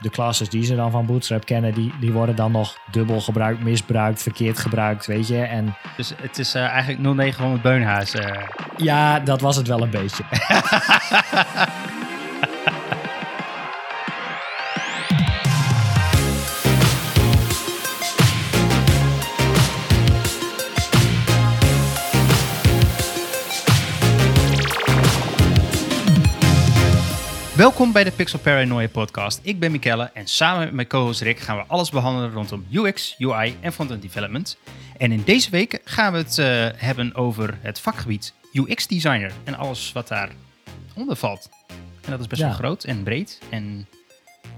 de classes die ze dan van Bootstrap kennen, die, die worden dan nog dubbel gebruikt, misbruikt, verkeerd gebruikt, weet je. En Dus het is eh, eigenlijk 0900 Beunhaas. eh. ja, dat was het wel een beetje. Welkom bij de Pixel Paranoia podcast. Ik ben Mikelle en samen met mijn co-host Rick gaan we alles behandelen rondom UX, UI en frontend development. En in deze week gaan we het eh, hebben over het vakgebied UX designer en alles wat daaronder valt. En dat is best Ja. wel groot en breed en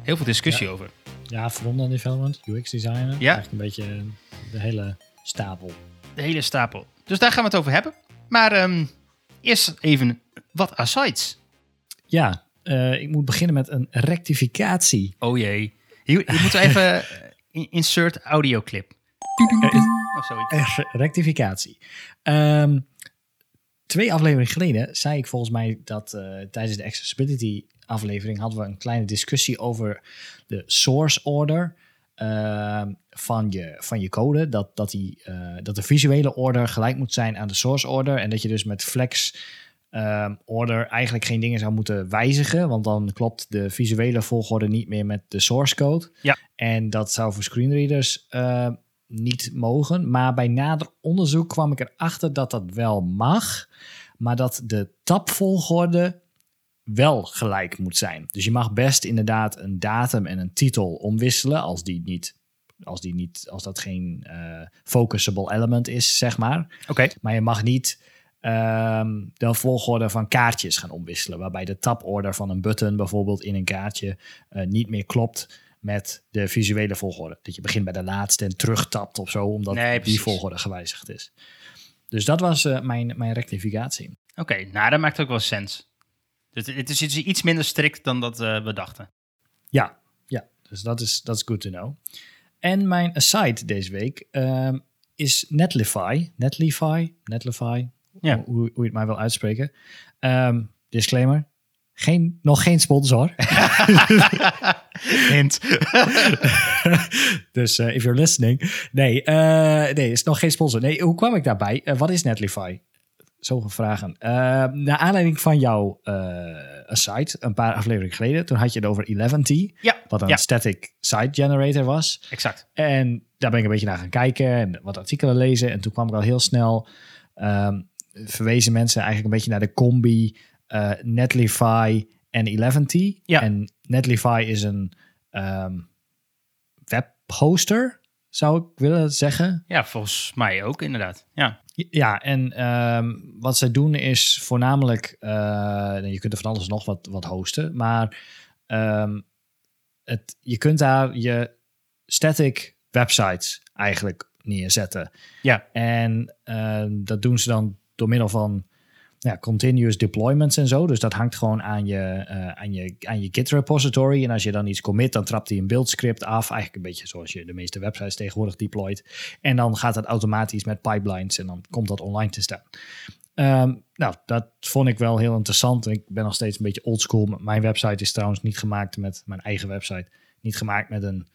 heel veel discussie Ja. over. Ja, front-end development, UX designer. Ja. Eigenlijk een beetje de hele stapel. De hele stapel. Dus daar gaan we het over hebben. Maar ehm, eerst even wat asides. Ja, eh, ik moet beginnen met een rectificatie. Oh jee. Hier, hier moeten we even in- insert audioclip. Eh, Of zoiets. Eh, rectificatie. Ehm, twee afleveringen geleden zei ik volgens mij dat eh, tijdens de accessibility aflevering hadden we een kleine discussie over de source order ehm, van, je, van je code. Dat, dat, die, dat de visuele order gelijk moet zijn aan de source order. En dat je dus met flex ehm, order eigenlijk geen dingen zou moeten wijzigen. Want dan klopt de visuele volgorde niet meer met de source code. Ja. En dat zou voor screenreaders eh, niet mogen. Maar bij nader onderzoek kwam ik erachter dat dat wel mag. Maar dat de tabvolgorde wel gelijk moet zijn. Dus je mag best inderdaad een datum en een titel omwisselen als die niet. Als, die niet, als dat geen eh, focusable element is, zeg maar. Oké. Maar je mag niet ehm, de volgorde van kaartjes gaan omwisselen. Waarbij de taborde van een button bijvoorbeeld in een kaartje eh, niet meer klopt met de visuele volgorde. Dat je begint bij de laatste en terugtapt of zo, omdat Nee, die volgorde gewijzigd is. Dus dat was eh, mijn, mijn rectificatie. Oké, nou dat maakt ook wel sens. Dus het is iets minder strikt dan dat eh, we dachten. Ja, ja. Dus dat is, dat is good to know. En mijn aside deze week ehm, is Netlify. Netlify? Netlify? Ja. Hoe, hoe je het maar wil uitspreken. Ehm, disclaimer. Geen, nog geen sponsor. Hint. dus eh, if you're listening. Nee, eh nee, is nog geen sponsor. Nee, hoe kwam ik daarbij? Eh, wat is Netlify? Zoveel vragen. Uh, naar aanleiding van jouw site, een paar afleveringen geleden, toen had je het over 11T, Ja, wat een ja. static site generator was. exact. En daar ben ik een beetje naar gaan kijken en wat artikelen lezen. En toen kwam ik al heel snel, ehm, verwezen mensen eigenlijk een beetje naar de combi eh, Netlify en 11T. Ja. En Netlify is een ehm, webhoster, zou ik willen zeggen. Ja, volgens mij ook inderdaad. Ja, Ja, en ehm, wat zij doen is voornamelijk, eh, je kunt er van alles nog wat, wat hosten, maar ehm, het, je kunt daar je static websites eigenlijk neerzetten. Ja. En dat doen ze dan door middel van ja, continuous deployments en zo. Dus dat hangt gewoon aan je, eh, aan je, aan je Git repository. En als je dan iets commit, dan trapt hij een buildscript af. Eigenlijk een beetje zoals je de meeste websites tegenwoordig deployt. En dan gaat dat automatisch met pipelines en dan komt dat online te staan. Ehm, nou, dat vond ik wel heel interessant. Ik ben nog steeds een beetje oldschool. Mijn website is trouwens niet gemaakt met mijn eigen website. Niet gemaakt met een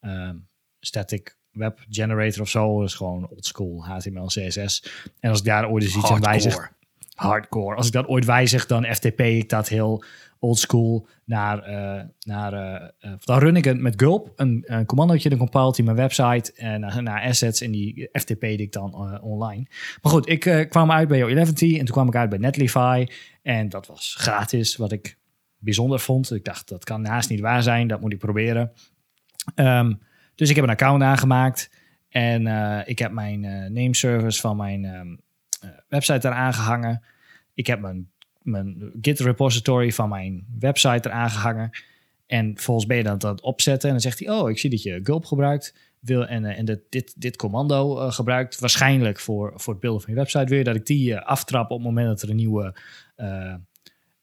ehm, static web generator of zo. Is gewoon oldschool HTML, CSS. En als ik daar ooit eens iets aan wijzig... Hardcore. Als ik dat ooit wijzig, dan FTP ik dat heel oldschool naar... eh, naar eh, eh, dan run ik het met Gulp, een, een commandootje, dan compilt hij mijn website en naar, naar assets en die FTP ik dan online. Maar goed, ik kwam uit bij jouw 11T en toen kwam ik uit bij Netlify en dat was gratis, wat ik bijzonder vond. Ik dacht, dat kan haast niet waar zijn, dat moet ik proberen. Ehm, dus ik heb een account aangemaakt en eh, ik heb mijn eh nameservice van mijn ehm, eh, website eraan gehangen. Ik heb mijn, mijn Git repository van mijn website eraan gehangen. En volgens ben je dan het opzetten en dan zegt hij, oh, ik zie dat je Gulp gebruikt. Wil, en en dat dit, dit commando gebruikt, waarschijnlijk voor, voor het beelden van je website. Wil je dat ik die aftrap op het moment dat er een nieuwe,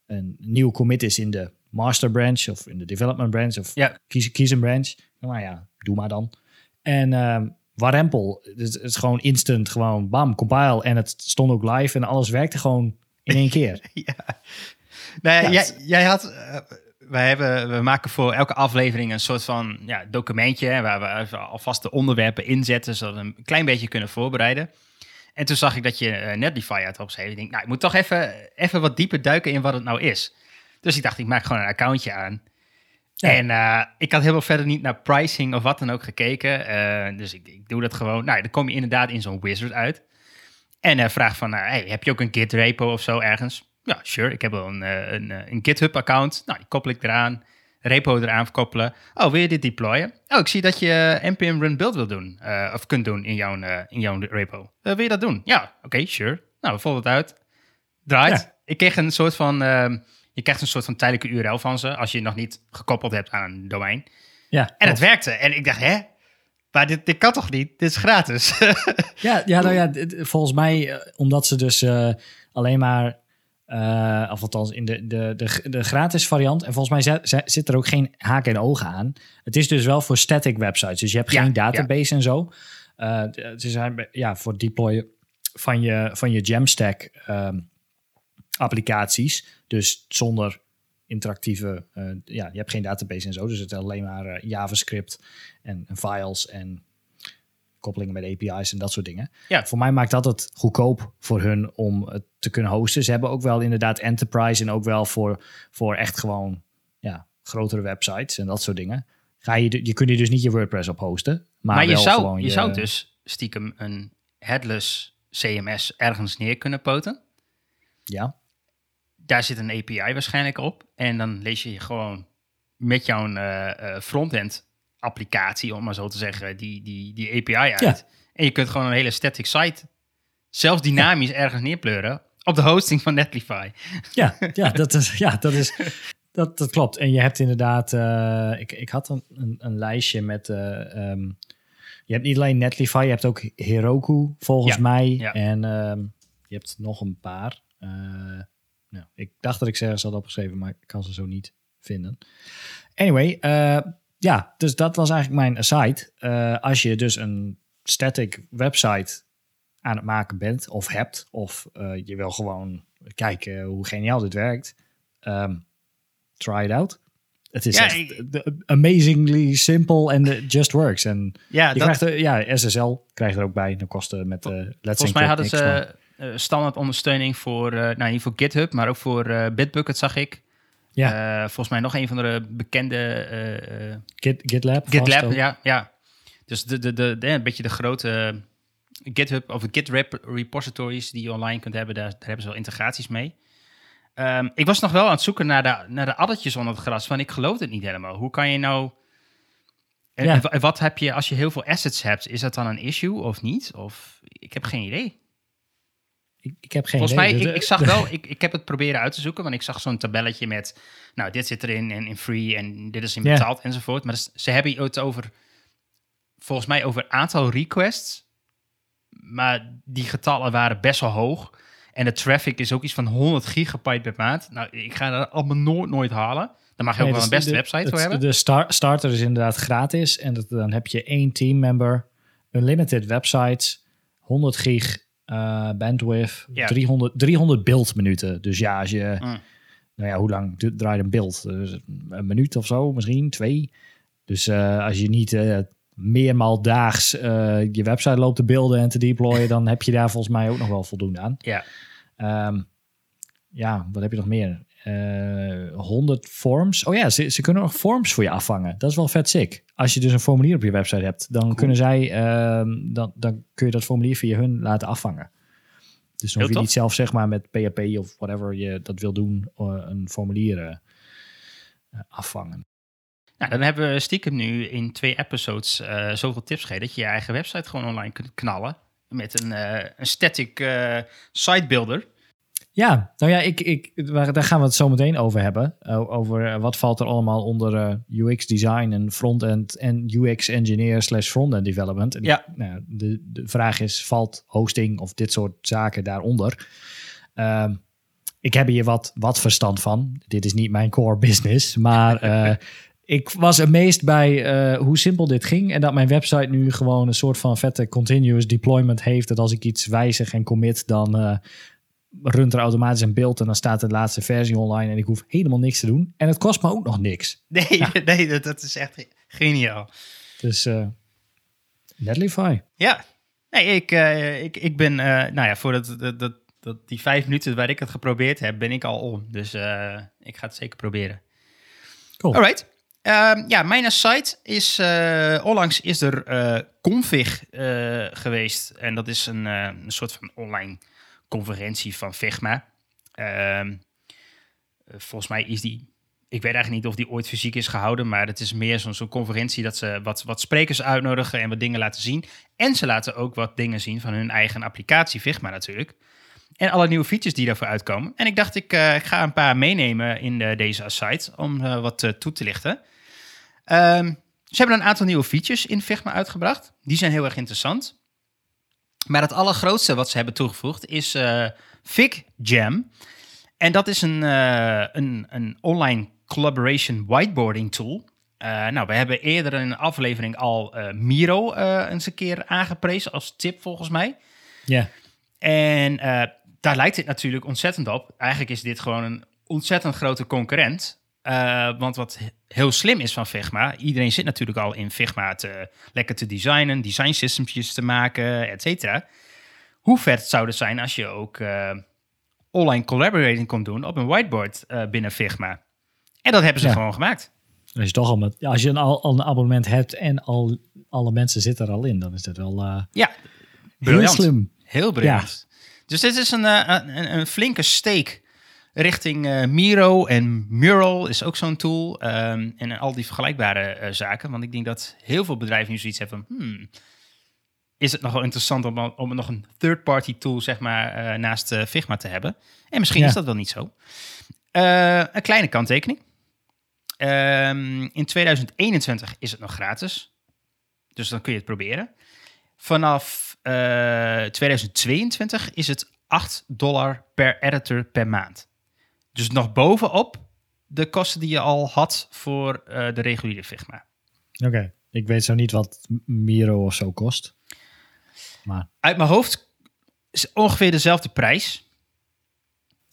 een nieuwe commit is in de master branch of in de development branch of Ja. kies, kies een branch. Nou ja, doe maar dan. En ehm warempel, het is gewoon instant, gewoon bam, compile. En het stond ook live en alles werkte gewoon in één keer. ja. Nou ja, jij, het- jij had, eh, wij hebben, we maken voor elke aflevering een soort van ja, documentje waar we alvast de onderwerpen inzetten, zodat we een klein beetje kunnen voorbereiden. En toen zag ik dat je uh, Netlify had opgeschreven. Ik denk, nou, ik moet toch even, even wat dieper duiken in wat het nou is. Dus ik dacht, ik maak gewoon een accountje aan. En uh, ik had helemaal verder niet naar pricing of wat dan ook gekeken. Uh, dus ik, ik, doe dat gewoon. Nou, dan kom je inderdaad in zo'n wizard uit. En uh, vraag van, hey, heb je ook een Git repo of zo ergens? Ja, sure. Ik heb wel een, een, een GitHub account. Nou, die koppel ik eraan. Repo eraan koppelen. Oh, wil je dit deployen? Oh, ik zie dat je npm run build wil doen. of kunt doen in jouw, in jouw repo. wil je dat doen? Ja, oké, sure. Nou, we volgen het uit. Draait. Ik kreeg een soort van ehm, je krijgt een soort van tijdelijke URL van ze als je het nog niet gekoppeld hebt aan een domein. Ja, en het werkte. En ik dacht, hè? Maar dit, dit kan toch niet? Dit is gratis. ja, ja, nou ja, volgens mij, eh, omdat ze dus uh, alleen maar, uh, of althans in de, de, de, de gratis variant, en volgens mij zit, zit er ook geen haken en ogen aan. Het is dus wel voor static websites, dus je hebt geen database en zo. Uh, ze zijn ja, voor deployen van je, van je Jamstack um, applicaties. Dus zonder interactieve, uh, ja, je hebt geen database en zo. Dus het is alleen maar uh, JavaScript en, en, files en koppelingen met API's en dat soort dingen. Ja. Voor mij maakt dat het goedkoop voor hun om het te kunnen hosten. Ze hebben ook wel inderdaad enterprise en ook wel voor, voor echt gewoon ja, grotere websites en dat soort dingen. Ga je, je kunt hier dus niet je WordPress op hosten. Maar, maar je, zou, gewoon je, je zou dus stiekem een headless CMS ergens neer kunnen poten. Ja daar zit een API waarschijnlijk op. En dan lees je gewoon met jouw uh, frontend applicatie, om maar zo te zeggen, die, die, die API uit. En je kunt gewoon een hele static site, zelfs dynamisch ergens neerpleuren op de hosting van Netlify. Ja, ja, dat, is, ja dat, is, dat, dat klopt. En je hebt inderdaad, uh, ik, ik had een, een, een lijstje met, um, je hebt niet alleen Netlify, je hebt ook Heroku volgens ja, mij. En um, je hebt nog een paar. Uh, nou, ik dacht dat ik ze ergens had opgeschreven, maar ik kan ze zo niet vinden. Anyway, uh, ja, dus dat was eigenlijk mijn aside. Uh, als je dus een static website aan het maken bent of hebt, of uh, je wil gewoon kijken hoe geniaal dit werkt, um, try it out. Het is ja, echt ik, amazingly simple en just works. En ja, je dat, krijgt, ja, SSL krijgt er ook bij. De kosten met uh, Let's Volgens mij hadden ze standaard ondersteuning voor, uh, nou niet voor GitHub, maar ook voor uh, Bitbucket zag ik. Ja. volgens mij nog een van de bekende... Git, GitLab. GitLab, ja, ja. Dus de, de, de, de, een beetje de grote GitHub of Git repositories die je online kunt hebben, daar, daar hebben ze wel integraties mee. Um, ik was nog wel aan het zoeken naar de, naar de addertjes onder het gras, want ik geloof het niet helemaal. Hoe kan je nou... Ja. En wat heb je als je heel veel assets hebt? Is dat dan een issue of niet? Of ik heb geen idee. Ik, ik heb geen Volgens mij, ik, ik, zag wel, ik, ik heb het proberen uit te zoeken, want ik zag zo'n tabelletje met, nou, dit zit erin en in free en dit is in betaald enzovoort. Maar ze hebben het over, volgens mij over aantal requests, maar die getallen waren best wel hoog. En de traffic is ook iets van 100 gigabyte per maand. Nou, ik ga dat allemaal nooit, nooit halen. Dan mag je ook wel dus een beste website voor hebben. De starter is inderdaad gratis. En dat, dan heb je één teammember, unlimited websites, 100 gig uh, bandwidth, ja. 300, 300 beeldminuten. Dus ja, als je, mm. nou ja, hoe lang draait een beeld? Dus een minuut of zo, misschien twee. Dus uh, als je niet uh, meermaal daags je website loopt te beelden en te deployen, dan heb je daar volgens mij ook nog wel voldoende aan. Ja. Um, ja, wat heb je nog meer? Uh, eh, 100 forms. Oh ja, ze, ze kunnen nog forms voor je afvangen. Dat is wel vet sick. Als je dus een formulier op je website hebt, dan kunnen zij, uh, dan, dan kun je dat formulier via hun laten afvangen. Dus dan hoef je niet zelf zeg maar met PHP of whatever je dat wil doen, uh, een formulier uh, afvangen. Nou, dan hebben we stiekem nu in twee episodes zoveel tips gegeven dat je je eigen website gewoon online kunt knallen met een, een static site builder. Ja, nou ja, ik, ik, daar gaan we het zo meteen over hebben. over eh, wat valt er allemaal onder uh, UX design en frontend en UX engineer slash frontend development. En ja. Nou, de, de vraag is, valt hosting of dit soort zaken daaronder? Uh, ik heb hier wat, wat verstand van. Dit is niet mijn core business, maar uh, ik was amazed bij hoe simpel dit ging. En dat mijn website nu gewoon een soort van vette continuous deployment heeft. Dat als ik iets wijzig en commit, dan runt er automatisch een beeld en dan staat de laatste versie online en ik hoef helemaal niks te doen. En het kost me ook nog niks. Nee, nee dat, dat is echt geniaal. Dus uh, Netlify. Ja, nee, ik, uh, ik, ik ben, uh, nou ja, voor dat, dat, dat, die vijf minuten waar ik het geprobeerd heb, ben ik al om. Dus ik ga het zeker proberen. Cool. Alright. Uh, ja, mijn site is, uh, onlangs is er uh, config geweest. En dat is een, een soort van online conferentie van Figma. Ehm, volgens mij is die, ik weet eigenlijk niet of die ooit fysiek is gehouden, maar het is meer zo'n conferentie dat ze wat, wat sprekers uitnodigen en wat dingen laten zien. En ze laten ook wat dingen zien van hun eigen applicatie Figma natuurlijk. En alle nieuwe features die daarvoor uitkomen. En ik dacht, ik, uh, ik ga een paar meenemen in de, deze site om wat toe te lichten. Um, ze hebben een aantal nieuwe features in Figma uitgebracht. Die zijn heel erg interessant. Maar het allergrootste wat ze hebben toegevoegd is Fig Jam. En dat is een, een, een online collaboration whiteboarding tool. nou, we hebben eerder in een aflevering al Miro eens een keer aangeprezen als tip volgens mij. Ja. En daar lijkt het natuurlijk ontzettend op. Eigenlijk is dit gewoon een ontzettend grote concurrent. Uh, want wat heel slim is van Figma, iedereen zit natuurlijk al in Figma te, lekker te designen, design systempjes te maken, et cetera. Hoe vet zou het zijn als je ook uh, online collaborating kon doen op een whiteboard uh, binnen Figma? En dat hebben ze Ja. gewoon gemaakt. Als je toch al met, als je een, al, een abonnement hebt en al alle mensen zitten er al in, dan is dat wel eh, Ja, heel slim. Heel briljant. Dus dit is een, eh, een, een flinke steek richting eh, Miro en Mural is ook zo'n tool. ehm, en al die vergelijkbare eh, zaken. Want ik denk dat heel veel bedrijven nu zoiets hebben van... Hmm, is het nog wel interessant om, om nog een third-party tool zeg maar, eh, naast Figma te hebben? En misschien Ja. is dat wel niet zo. Een kleine kanttekening. Ehm, in 2021 is het nog gratis. Dus dan kun je het proberen. Vanaf eh, 2022 is het 8 dollar per editor per maand. Dus nog bovenop de kosten die je al had voor eh, de reguliere Figma. Oké, ik weet zo niet wat Miro of zo kost. Maar Uit mijn hoofd is ongeveer dezelfde prijs.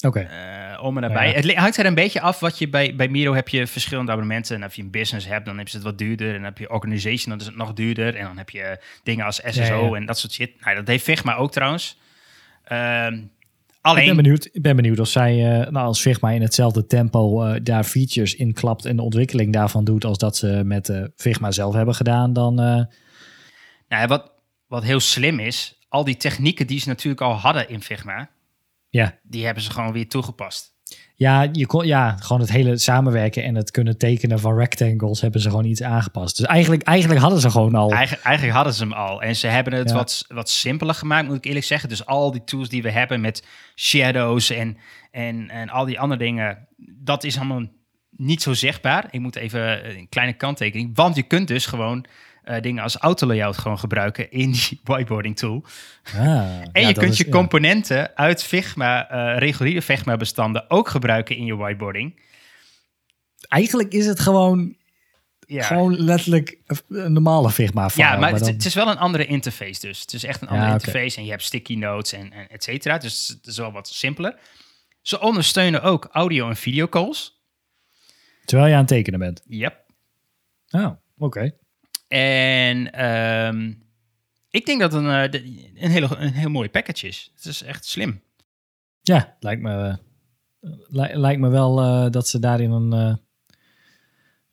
oké, eh, om en nabij. Ja. Het hangt er een beetje af wat je bij, bij Miro heb je verschillende abonnementen. En als je een business hebt, dan is het wat duurder. En dan heb je organization, dan is het nog duurder. En dan heb je dingen als SSO Ja, en dat soort shit. Nou, dat heeft Figma ook trouwens. Ehm, ik alleen, ben benieuwd, ik ben benieuwd of zij, eh, nou, als Figma in hetzelfde tempo eh, daar features in klapt en de ontwikkeling daarvan doet als dat ze met eh, Figma zelf hebben gedaan, dan nou, wat, wat heel slim is, al die technieken die ze natuurlijk al hadden in Figma, ja. die hebben ze gewoon weer toegepast. Ja, je kon, ja, gewoon het hele samenwerken en het kunnen tekenen van rectangles hebben ze gewoon iets aangepast. Dus eigenlijk, eigenlijk hadden ze gewoon al. Eigen- eigenlijk hadden ze hem al. En ze hebben het Ja. wat, wat simpeler gemaakt, moet ik eerlijk zeggen. Dus al die tools die we hebben met shadows en, en, en al die andere dingen, dat is allemaal niet zo zichtbaar. Ik moet even een kleine kanttekening. Want je kunt dus gewoon eh, dingen als autolayout gewoon gebruiken in die whiteboarding tool. Ah, En ja, je kunt is- je ja. componenten uit Figma, eh, reguliere Figma bestanden ook gebruiken in je whiteboarding. Eigenlijk is het gewoon, Ja. gewoon letterlijk een normale Figma file. Ja, maar, het, dan- het is wel een andere interface dus. Het is echt een andere interface en je hebt sticky notes en, en et cetera. Dus het is wel wat simpeler. Ze ondersteunen ook audio- en videocalls. terwijl je aan het tekenen bent. Yep. Oh, oké. En ehm, ik denk dat het een, eh, een, hele, een heel mooi package is. Het is echt slim. Ja, lijkt me, eh, li- lijkt me wel eh, dat ze daarin een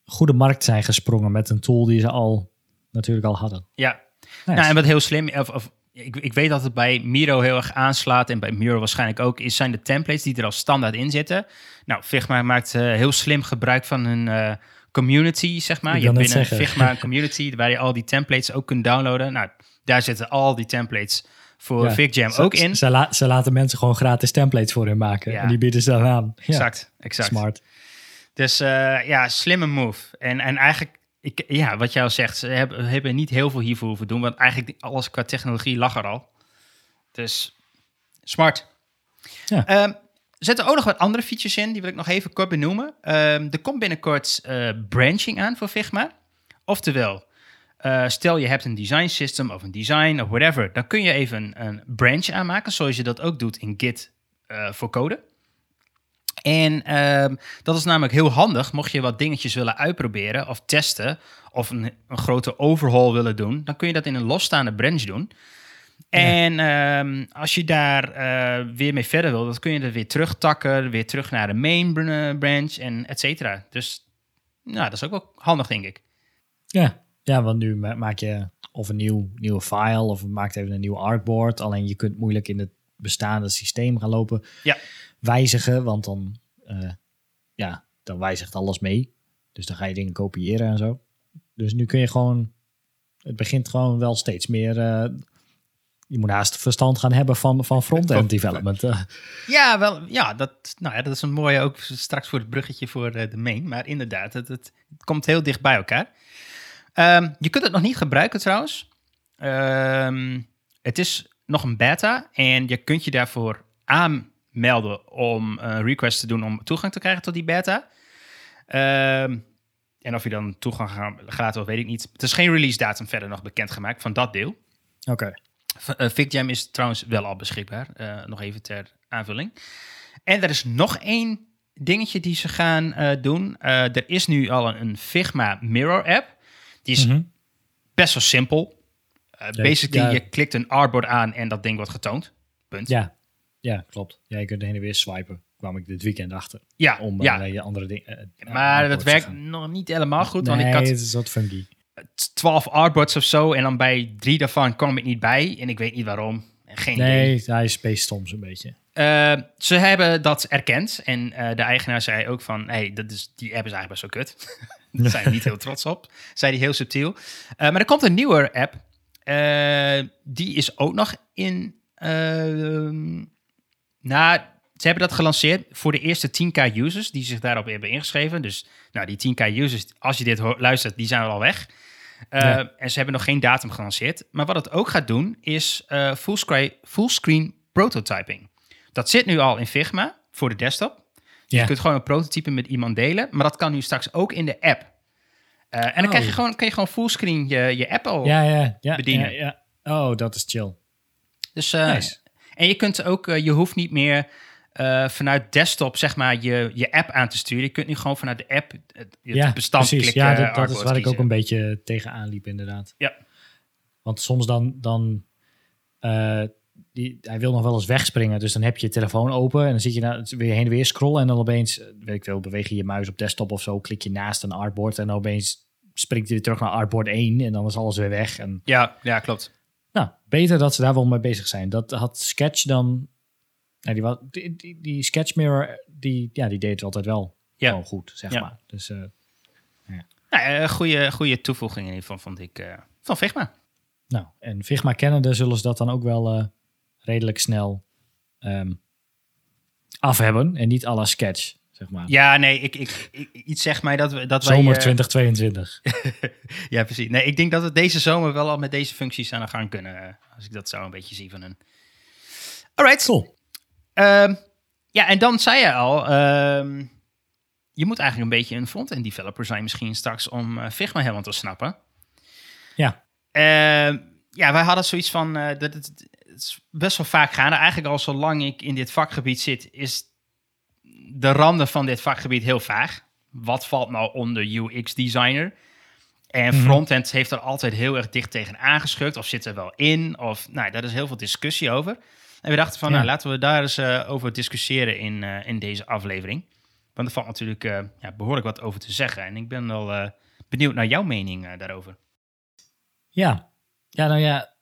goede markt zijn gesprongen met een tool die ze al natuurlijk al hadden. Ja, Nice. Nou, en wat heel slim, of, of, ik, ik weet dat het bij Miro heel erg aanslaat en bij Miro waarschijnlijk ook, is, zijn de templates die er al standaard in zitten. Nou, Figma maakt heel slim gebruik van hun community, zeg maar. Je hebt binnen zeggen. Figma een community waar je al die templates ook kunt downloaden. Nou, daar zitten al die templates voor Ja. Ook in. Ze, la- ze laten mensen gewoon gratis templates voor hun maken. Ja. En die bieden ze dan aan. Ja, Exact, exact. smart. Dus eh, ja, slimme move. En, en eigenlijk, ik, ja, wat jij al zegt, ze hebben, hebben niet heel veel hiervoor hoeven doen, want eigenlijk alles qua technologie lag er al. Dus smart. Ja. Ehm, zitten ook nog wat andere features in, die wil ik nog even kort benoemen. Ehm, er komt binnenkort eh, branching aan voor Figma. Oftewel, eh, stel je hebt een design system of een design of whatever, dan kun je even een, een branch aanmaken, zoals je dat ook doet in Git eh, voor code. En ehm, dat is namelijk heel handig, mocht je wat dingetjes willen uitproberen of testen, of een, een grote overhaul willen doen, dan kun je dat in een losstaande branch doen. En ehm, als je daar eh, weer mee verder wil, dan kun je er weer terugtakken, weer terug naar de main br- branch en et cetera. Dus nou, dat is ook wel handig, denk ik. Ja, ja want nu ma- maak je of een nieuw, nieuwe file of je maakt even een nieuw artboard. Alleen je kunt moeilijk in het bestaande systeem gaan lopen Ja. wijzigen, want dan, eh, ja, dan wijzigt alles mee. Dus dan ga je dingen kopiëren en zo. Dus nu kun je gewoon, het begint gewoon wel steeds meer. eh, je moet haast verstand gaan hebben van, van front-end development. eh. Ja, wel, ja, dat, nou ja, dat is een mooie ook straks voor het bruggetje voor eh, de main. Maar inderdaad, het, het, komt heel dicht bij elkaar. Ehm, je kunt het nog niet gebruiken trouwens. Ehm, het is nog een beta en je kunt je daarvoor aanmelden om een request te doen om toegang te krijgen tot die beta. Ehm, en of je dan toegang ga- gaat, of weet ik niet. Het is geen release datum verder nog bekendgemaakt van dat deel. Oké. Uh, FigJam is trouwens wel al beschikbaar. eh, nog even ter aanvulling. En er is nog één dingetje die ze gaan eh, doen. Eh, er is nu al een, een Figma Mirror app. Die is Mhm. best wel simpel. Basically, ja. je klikt een artboard aan en dat ding wordt getoond. Punt. Ja. ja, klopt. Ja, je kunt heen en weer swipen. Kwam ik dit weekend achter. Ja, Om ja. eh, je andere dingen. eh, maar dat werkt nog niet helemaal goed. Want nee, ik had het is wat funky. 12 artboards of zo. En dan bij drie daarvan kwam ik niet bij. En ik weet niet waarom. Geen idee. Nee, hij space soms een beetje. Uh, ze hebben dat erkend. En uh, de eigenaar zei ook van... hey, dat is, die app is eigenlijk best wel kut. Daar zijn we niet heel trots op. Zei hij heel subtiel. Uh, maar er komt een nieuwe app. Die is ook nog in... nou, ze hebben dat gelanceerd voor de eerste 10k users... die zich daarop hebben ingeschreven. Dus nou, die 10k users, als je dit luistert, die zijn al weg. Ja. En ze hebben nog geen datum gelanceerd. Maar wat het ook gaat doen, is uh, fullscreen, fullscreen prototyping. Dat zit nu al in Figma voor de desktop. Ja. Je kunt gewoon een prototype met iemand delen, maar dat kan nu straks ook in de app. Uh, en dan oh. krijg je gewoon, kan je gewoon fullscreen je, je app al ja, ja, ja, bedienen. Ja, ja. Oh, dat is chill. Dus, nice. En je kunt ook, je hoeft niet meer vanuit desktop zeg maar je, je app aan te sturen. Je kunt nu gewoon vanuit de app het ja, bestand precies. klikken. Ja, dat, dat is waar ik ook een beetje tegenaan liep inderdaad. Ja. Want soms dan, dan die, hij wil nog wel eens wegspringen. Dus dan heb je je telefoon open en dan zit je naar, weer heen en weer scrollen. En dan opeens, weet ik veel, beweeg je je muis op desktop of zo. Klik je naast een artboard en dan opeens springt hij weer terug naar artboard 1. En dan is alles weer weg. En, ja, ja, klopt. Nou, beter dat ze daar wel mee bezig zijn. Dat had Sketch dan... Die, die, die, die Sketch Mirror, die, ja, die deed het altijd wel ja. gewoon goed, zeg ja. maar. Dus uh, ja. Nou, goede, goede toevoeging in ieder geval, vond ik, uh, van Figma. Nou, en Figma kennende zullen ze dat dan ook wel... Uh, redelijk snel um, af hebben en niet à la sketch, zeg maar. Ja, nee, ik, ik, ik iets zegt mij dat we dat zomer wij, uh, 2022. ja, precies. Nee, ik denk dat we deze zomer wel al met deze functies aan de gang kunnen, als ik dat zo een beetje zie van een. Alright. Cool. Um, ja, en dan zei je al, um, je moet eigenlijk een beetje een front-end developer zijn misschien straks om uh, Figma helemaal te snappen. Ja. ja, wij hadden zoiets van uh, dat het, het is best wel vaak gaande. Eigenlijk al zolang ik in dit vakgebied zit, is de randen van dit vakgebied heel vaag. Wat valt nou onder UX-designer? En frontend heeft er altijd heel erg dicht tegen aangeschukt. Of zit er wel in? Of, nou, daar is heel veel discussie over. En we dachten van, ja. nou, laten we daar eens uh, over discussiëren in, uh, in deze aflevering. Want er valt natuurlijk uh, ja, behoorlijk wat over te zeggen. En ik ben wel benieuwd naar jouw mening daarover. Ja, ja nou ja,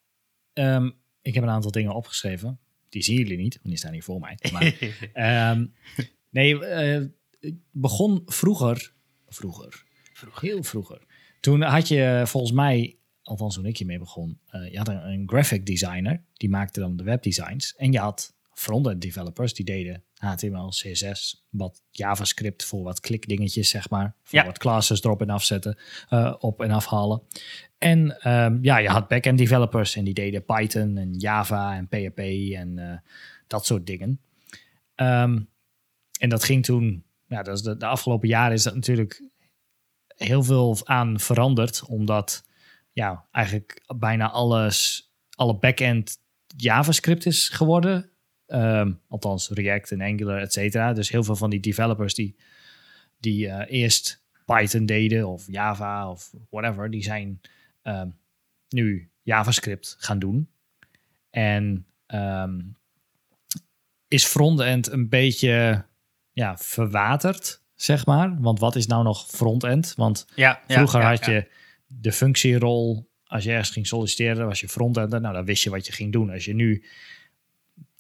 um, ik heb een aantal dingen opgeschreven. Die zien jullie niet, want die staan hier voor mij. Maar, um, nee, ik begon vroeger, vroeger, vroeger, heel vroeger. Toen had je volgens mij, althans toen ik hiermee begon, uh, je had een, een, graphic designer, die maakte dan de webdesigns. En je had front-end developers, die deden HTML, CSS, wat JavaScript voor wat klikdingetjes, zeg maar. Voor ja. wat classes erop en afzetten, uh, op en afhalen. En um, ja, je had back-end developers en die deden Python en Java en PHP en uh, dat soort dingen. Um, en dat ging toen, ja, dat is de, de, afgelopen jaren is dat natuurlijk heel veel aan veranderd, omdat ja, eigenlijk bijna alles, alle back-end JavaScript is geworden. Ehm, althans, React en Angular, et cetera. Dus heel veel van die developers die, die eh, eerst Python deden of Java of whatever, die zijn ehm, nu JavaScript gaan doen. En ehm, is frontend een beetje ja, verwaterd, zeg maar. Want wat is nou nog frontend? Want Ja, vroeger ja, had je de functierol. Als je ergens ging solliciteren, was je frontender. Nou, dan wist je wat je ging doen. Als je nu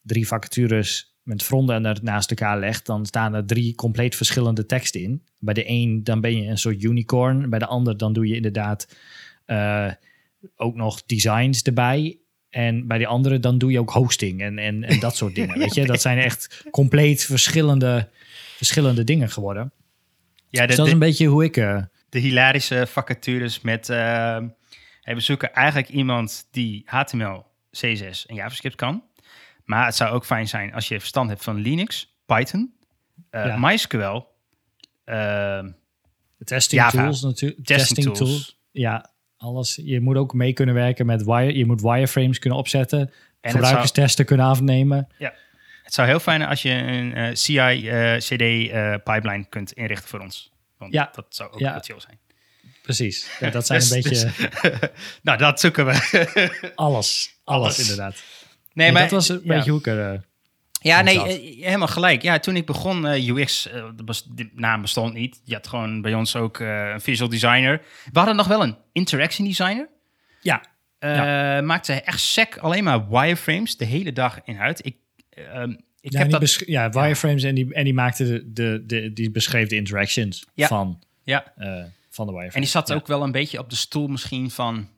drie vacatures met frontender naast elkaar legt, dan staan er drie compleet verschillende teksten in. Bij de een dan ben je een soort unicorn. Bij de ander dan doe je inderdaad eh, ook nog designs erbij. En bij die andere dan doe je ook hosting en, en, en dat soort dingen. Weet je, dat zijn echt compleet verschillende, verschillende dingen geworden. Ja, de, Dus dat is de, een beetje hoe ik. eh, de hilarische vacatures met... eh, hey, we zoeken eigenlijk iemand die HTML, CSS en JavaScript kan. Maar het zou ook fijn zijn als je verstand hebt van Linux, Python, eh, Ja. MySQL, eh, testing Java. tools natuurlijk. testing, tools. Ja, alles. Je moet ook mee kunnen werken met wire. Je moet wireframes kunnen opzetten. het gebruikerstesten kunnen afnemen. Het zou heel fijn zijn als je een eh, CI-CD-pipeline kunt inrichten voor ons. Want Ja. dat zou ook Ja. chill zijn. Precies. Ja, dat zijn Dus- een beetje dus- nou, dat zoeken we. alles. Alles, Alles. inderdaad. nee, Nee, maar dat was een ja. beetje hoe ik er... eh, Ja, nee, zat. eh, helemaal gelijk. Ja, toen ik begon, eh, UX, eh, de naam bestond niet. Je had gewoon bij ons ook eh, een visual designer. We hadden nog wel een interaction designer. ja, Eh, Maakte echt sec alleen maar wireframes de hele dag in uit. Ik, ehm, ik ja, heb dat... ja, wireframes en die, en die maakte de, de, de, die beschreef de interactions van, Ja, eh, van de wireframes. en die zat ook wel een beetje op de stoel misschien van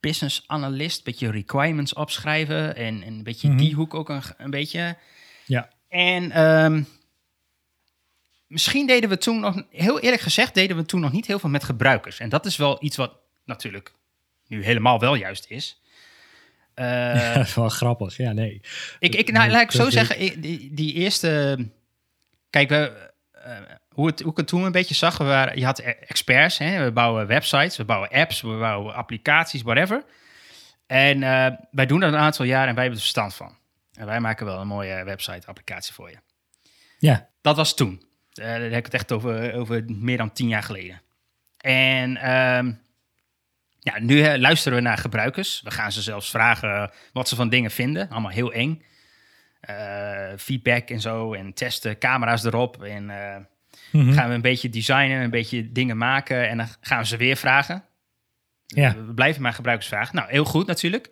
business analyst. Een beetje requirements opschrijven en, en een beetje Mhm. die hoek ook een, een beetje. Ja. En ehm, misschien deden we toen nog, heel eerlijk gezegd, deden we toen nog niet heel veel met gebruikers. En dat is wel iets wat natuurlijk nu helemaal wel juist is. Dat is wel grappig. Ja, nee. ik, ik, nou, laat ik zo zeggen, ik- die, die eerste. Kijk, we, eh, hoe, het, hoe ik het toen een beetje zag, we waren, je had e- experts, hè, we bouwen websites, we bouwen apps, we bouwen applicaties, whatever. En eh, wij doen dat een aantal jaar en wij hebben er verstand van. En wij maken wel een mooie website-applicatie voor je. Ja, Dat was toen. Daar heb ik het echt over, over meer dan tien jaar geleden. En ehm, ja, nu luisteren we naar gebruikers. We gaan ze zelfs vragen wat ze van dingen vinden. Allemaal heel eng. Eh, feedback en zo. En testen, camera's erop. En eh, Mhm. gaan we een beetje designen, een beetje dingen maken. En dan gaan we ze weer vragen. Ja. We blijven maar gebruikers vragen. Nou, heel goed natuurlijk.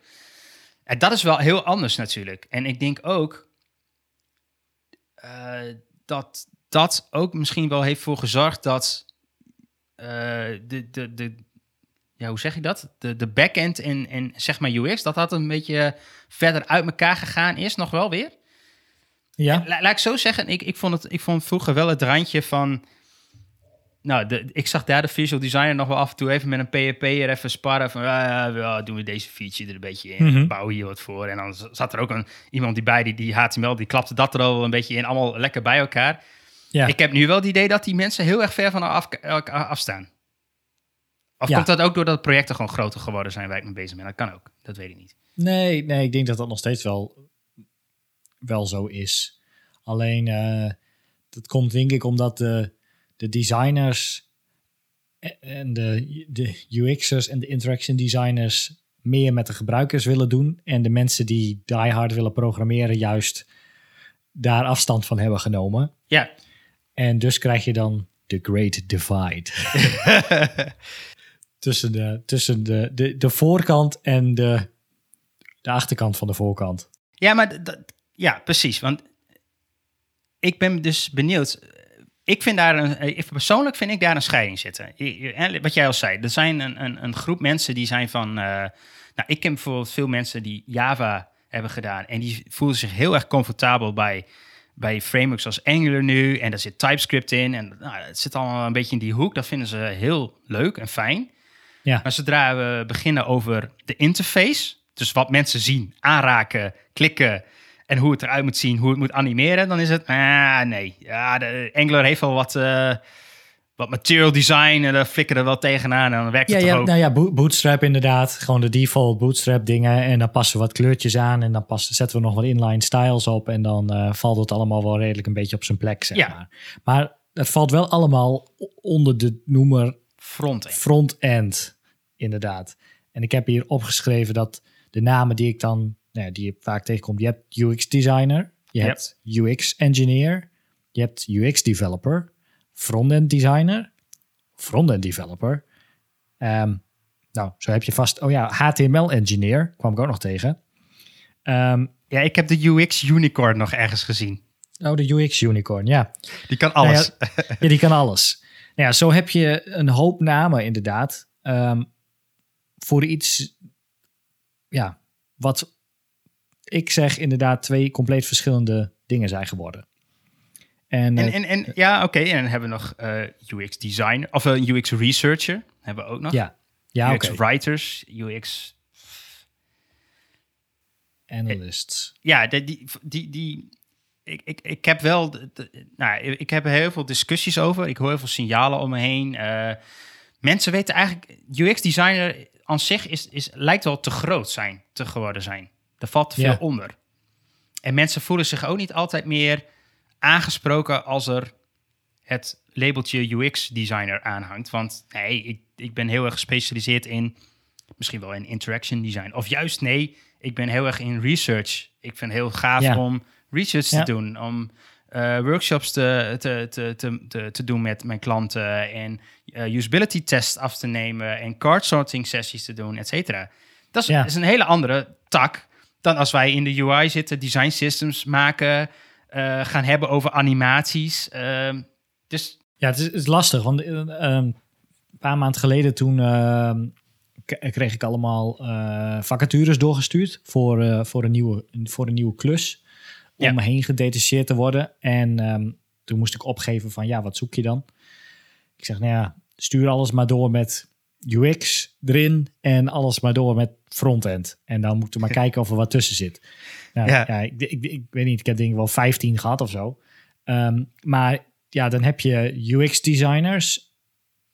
En dat is wel heel anders natuurlijk. En ik denk ook eh, dat dat ook misschien wel heeft voor gezorgd dat de, de, de, ja, hoe zeg ik dat? De, de backend en, en zeg maar UX, dat dat een beetje verder uit elkaar gegaan is, nog wel weer. ja. La- laat ik zo zeggen, ik, ik, vond het, ik vond vroeger wel het randje van... Nou, de, ik zag daar de visual designer nog wel af en toe even met een PHP er even sparren van... ja, doen we deze feature er een beetje in, Mhm. bouwen hier wat voor. En dan zat er ook een, iemand die bij die, die HTML, die klapte dat er al een beetje in, allemaal lekker bij elkaar. ja. Ik heb nu wel het idee dat die mensen heel erg ver van elkaar af, elkaar afstaan. Of Ja. komt dat ook doordat projecten gewoon groter geworden zijn waar ik mee bezig ben? Dat kan ook, dat weet ik niet. Nee, nee, ik denk dat dat nog steeds wel, wel zo is. Alleen, eh, dat komt denk ik omdat de, de designers en de, de UX'ers en de interaction designers meer met de gebruikers willen doen. En de mensen die diehard willen programmeren juist daar afstand van hebben genomen. Ja, En dus krijg je dan de Great Divide. tussen de, tussen de, de, de voorkant en de, de achterkant van de voorkant. Ja, maar ja, precies. Want ik ben dus benieuwd. Ik vind daar een, ik persoonlijk vind ik daar een scheiding zitten. Wat jij al zei, er zijn een, een, een groep mensen die zijn van. eh, nou, ik ken bijvoorbeeld veel mensen die Java hebben gedaan en die voelen zich heel erg comfortabel bij, bij frameworks als Angular nu en daar zit TypeScript in en nou, het zit allemaal een beetje in die hoek. Dat vinden ze heel leuk en fijn. Ja. Maar zodra we beginnen over de interface, dus wat mensen zien, aanraken, klikken en hoe het eruit moet zien, hoe het moet animeren, dan is het, ah nee, ja, de Angular heeft wel wat, eh, wat material design en daar flikkeren wel tegenaan en dan werkt Ja, het ja, ook. nou ja, Bo- Bootstrap inderdaad. Gewoon de default Bootstrap dingen. En dan passen we wat kleurtjes aan. En dan passen, zetten we nog wat inline styles op. En dan eh, valt het allemaal wel redelijk een beetje op zijn plek, zeg Ja. maar. Maar het valt wel allemaal onder de noemer Frontend. front-end, inderdaad. En ik heb hier opgeschreven dat de namen die ik dan, nou ja, die je vaak tegenkomt, je hebt UX designer, je Ja. hebt UX engineer, je hebt UX developer, front-end designer, front-end developer. Ehm, nou, zo heb je vast, oh ja, HTML engineer kwam ik ook nog tegen. Ehm, Ja, ik heb de UX unicorn nog ergens gezien. oh, de UX unicorn, ja. Die kan Nou alles. Ja, die kan alles. Nou ja, zo heb je een hoop namen inderdaad. ehm, voor iets, ja, wat ik zeg inderdaad twee compleet verschillende dingen zijn geworden. En, En, eh, en, en ja, oké. En dan hebben we nog eh, UX designer of een UX researcher hebben we ook nog. ja, ja UX oké. writers, UX. Analysts. Ja, die, die, die ik, ik, ik heb wel, de- nou, ik heb er heel veel discussies over. Ik hoor heel veel signalen om me heen. Eh, mensen weten eigenlijk, UX designer aan zich is, is, lijkt wel te groot zijn, te geworden zijn. Er valt te veel onder. En mensen voelen zich ook niet altijd meer aangesproken als er het labeltje UX designer aanhangt. Want nee, ik, ik ben heel erg gespecialiseerd in misschien wel in interaction design. Of juist nee, ik ben heel erg in research. Ik vind het heel gaaf Ja. om research Ja. te doen, om eh, workshops te, te, te, te, te, doen met mijn klanten en eh, usability tests af te nemen en card sorting sessies te doen, et cetera. Dat is, Ja. is een hele andere tak dan als wij in de UI zitten, design systems maken, eh, gaan hebben over animaties. Ehm, dus Ja, het is, het is lastig, want eh, ehm, een paar maanden geleden toen ehm, kreeg ik allemaal vacatures doorgestuurd voor, voor, een, nieuwe, voor een nieuwe klus. Om Ja. me heen gedetacheerd te worden. En ehm, toen moest ik opgeven van, ja, wat zoek je dan? Ik zeg, nou ja, stuur alles maar door met UX erin en alles maar door met frontend. En dan moeten we maar kijken of er wat tussen zit. Nou, Ja. ja. ik, ik, ik weet niet, ik heb denk ik wel 15 gehad of zo. Ehm, maar ja, dan heb je UX-designers.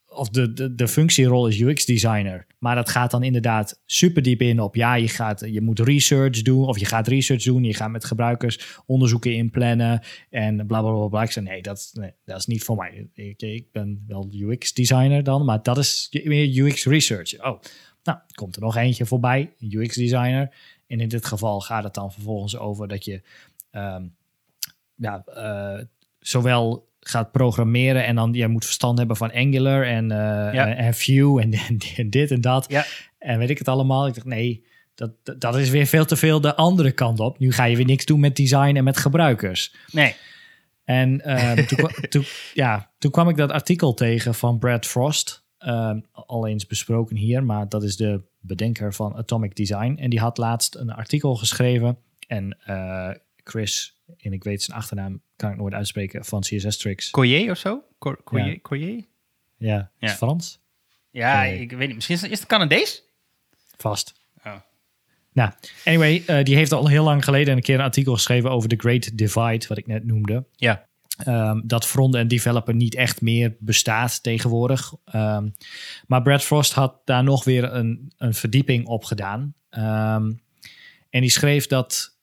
Of de, de, functierol is UX-designer. Maar dat gaat dan inderdaad super diep in op... ja, je, gaat, je moet research doen... of je gaat research doen... je gaat met gebruikers onderzoeken inplannen... en bla bla bla. Ik zei, nee dat, dat is niet voor mij. Ik, ik ben wel UX-designer dan... maar dat is meer UX-research. Oh, nou, komt er nog eentje voorbij. UX-designer. En in dit geval gaat het dan vervolgens over dat je... ehm, ja, eh, zowel gaat programmeren en dan jij moet verstand hebben van Angular en, Ja. en Vue en, en dit en dat. Ja. En weet ik het allemaal. Ik dacht, nee, dat, dat- is weer veel te veel de andere kant op. Nu ga je weer niks doen met design en met gebruikers. nee, En ehm, toen, ja, toen kwam ik dat artikel tegen van Brad Frost. ehm, al eens besproken hier, maar dat is de bedenker van Atomic Design. En die had laatst een artikel geschreven. En eh, Chris, en ik weet zijn achternaam, kan ik nooit uitspreken, van CSS Tricks. Coyer of zo? Cor- Coyer? Ja. Coyer? Ja, is Ja. Frans? Ja, ik weet niet. Misschien is het, is het Canadees? Vast. Oh. Nou, anyway, eh, die heeft al heel lang geleden een keer een artikel geschreven over de Great Divide, wat ik net noemde. Ja. Ehm, dat front-end developer niet echt meer bestaat tegenwoordig. Ehm, maar Brad Frost had daar nog weer een, een verdieping op gedaan. Ehm, en die schreef dat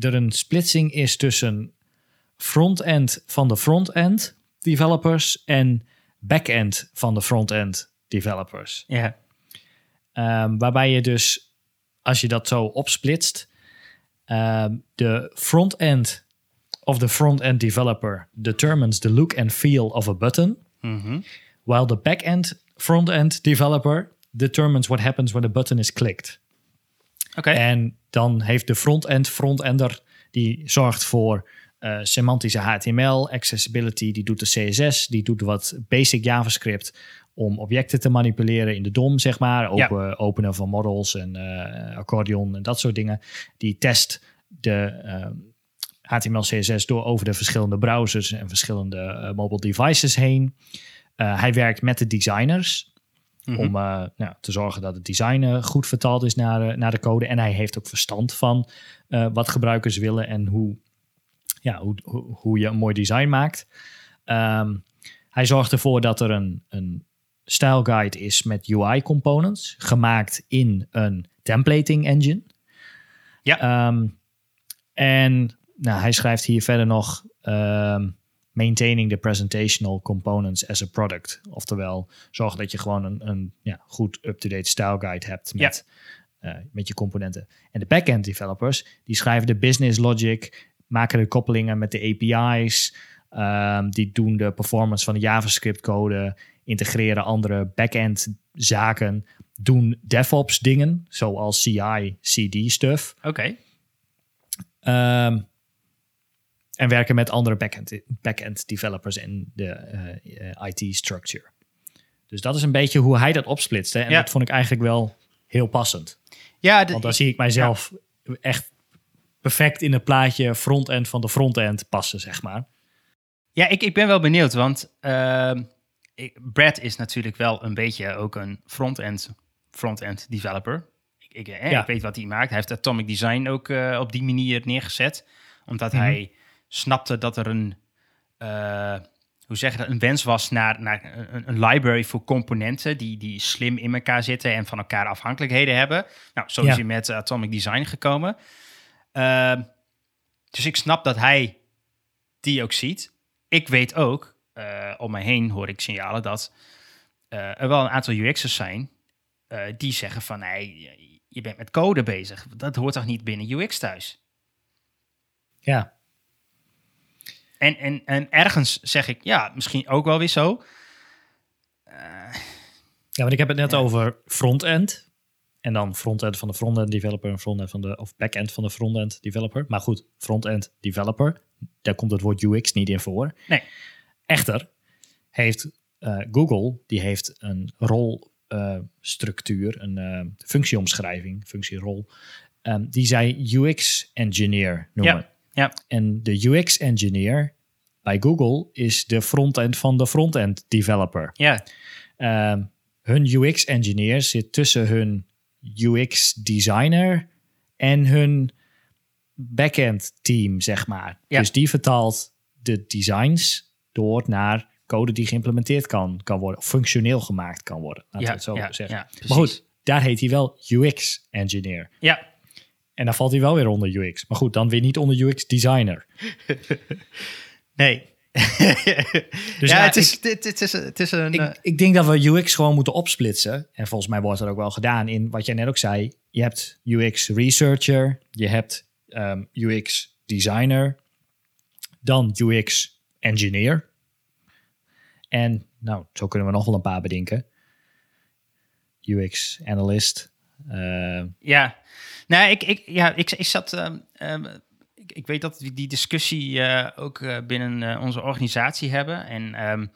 er een splitsing is tussen front-end van de front-end developers en back-end van de front-end developers. Ja. Ehm, waarbij je dus, als je dat zo opsplitst, ehm, de front-end of the front-end developer determines the look and feel of a button, Mhm. while the back-end front-end developer determines what happens when the button is clicked. Oké. En dan heeft de front-end frontender die zorgt voor eh, semantische HTML, accessibility, die doet de CSS, die doet wat basic JavaScript om objecten te manipuleren in de DOM, zeg maar. Ja. Openen van models en eh, accordeon en dat soort dingen. Die test de eh, HTML, CSS door over de verschillende browsers en verschillende eh, mobile devices heen. Eh, hij werkt met de designers Mhm. om eh, nou, te zorgen dat het design eh, goed vertaald is naar, de- naar de code. En hij heeft ook verstand van eh, wat gebruikers willen en hoe, ja, hoe, hoe, hoe je een mooi design maakt. Ehm, hij zorgt ervoor dat er een, een style guide is met UI components, gemaakt in een templating engine. Ja. Ehm, en nou, hij schrijft hier verder nog ehm, maintaining the presentational components as a product. Oftewel, zorg dat je gewoon een, een ja, goed up-to-date style guide hebt met, eh, met je componenten. En de backend developers, die schrijven de business logic, maken de koppelingen met de API's, ehm, die doen de performance van de JavaScript code, integreren andere backend zaken, doen DevOps dingen, zoals CI, CD stuff. Oké. Ehm, en werken met andere backend, backend developers in de eh, IT structure. Dus dat is een beetje hoe hij dat opsplitste. En Ja. dat vond ik eigenlijk wel heel passend. Ja, de- Want dan zie ik mijzelf echt perfect in het plaatje frontend van de frontend passen, zeg maar. Ja, ik, ik ben wel benieuwd, want ik, Brad is natuurlijk wel een beetje ook een front-end front-end developer. Ik, ik, eh, Ja. ik weet wat hij maakt. Hij heeft Atomic Design ook eh, op die manier neergezet, omdat Mhm. hij snapte dat er een, eh, hoe zeg je dat, een wens was naar, naar een, een library voor componenten die, die slim in elkaar zitten en van elkaar afhankelijkheden hebben. Nou, zo is Ja. hij met Atomic Design gekomen. Ehm, dus ik snap dat hij die ook ziet. Ik weet ook, eh, om mij heen hoor ik signalen dat eh, er wel een aantal UX'ers zijn die zeggen van, nee, je bent met code bezig. Dat hoort toch niet binnen UX thuis? Ja, En, en, en ergens zeg ik, ja, misschien ook wel weer zo. ja want ik heb het net over frontend. En dan frontend van de frontend developer en frontend van de, of backend van de frontend developer. Maar goed, frontend developer, daar komt het woord UX niet in voor. Nee. Echter heeft eh, Google, die heeft een rolstructuur, een eh, functieomschrijving, functierol, ehm, die zij UX engineer noemen. Ja, ja. En de UX engineer bij Google is de frontend van de frontend developer. Ja, Ehm, hun UX engineer zit tussen hun UX designer en hun backend team, zeg maar. Ja. Dus die vertaalt de designs door naar code die geïmplementeerd kan, kan worden, of functioneel gemaakt kan worden. Laten Ja, we het zo ja, zeggen. maar goed, daar heet hij wel UX engineer. ja, En dan valt hij wel weer onder UX. Maar goed, dan weer niet onder UX designer. nee. Dus ja, ja, het, is, het, het is, het is een... Ik, eh, ik denk dat we UX gewoon moeten opsplitsen. En volgens mij wordt dat ook wel gedaan in wat jij net ook zei. Je hebt UX researcher, je hebt ehm, UX designer, dan UX engineer. En nou, zo kunnen we nog wel een paar bedenken. UX analyst. eh, Ja, nou, ik, ik, ja, ik, ik zat. ehm, ehm, ik, ik weet dat we die discussie eh, ook eh, binnen eh, onze organisatie hebben. En ehm,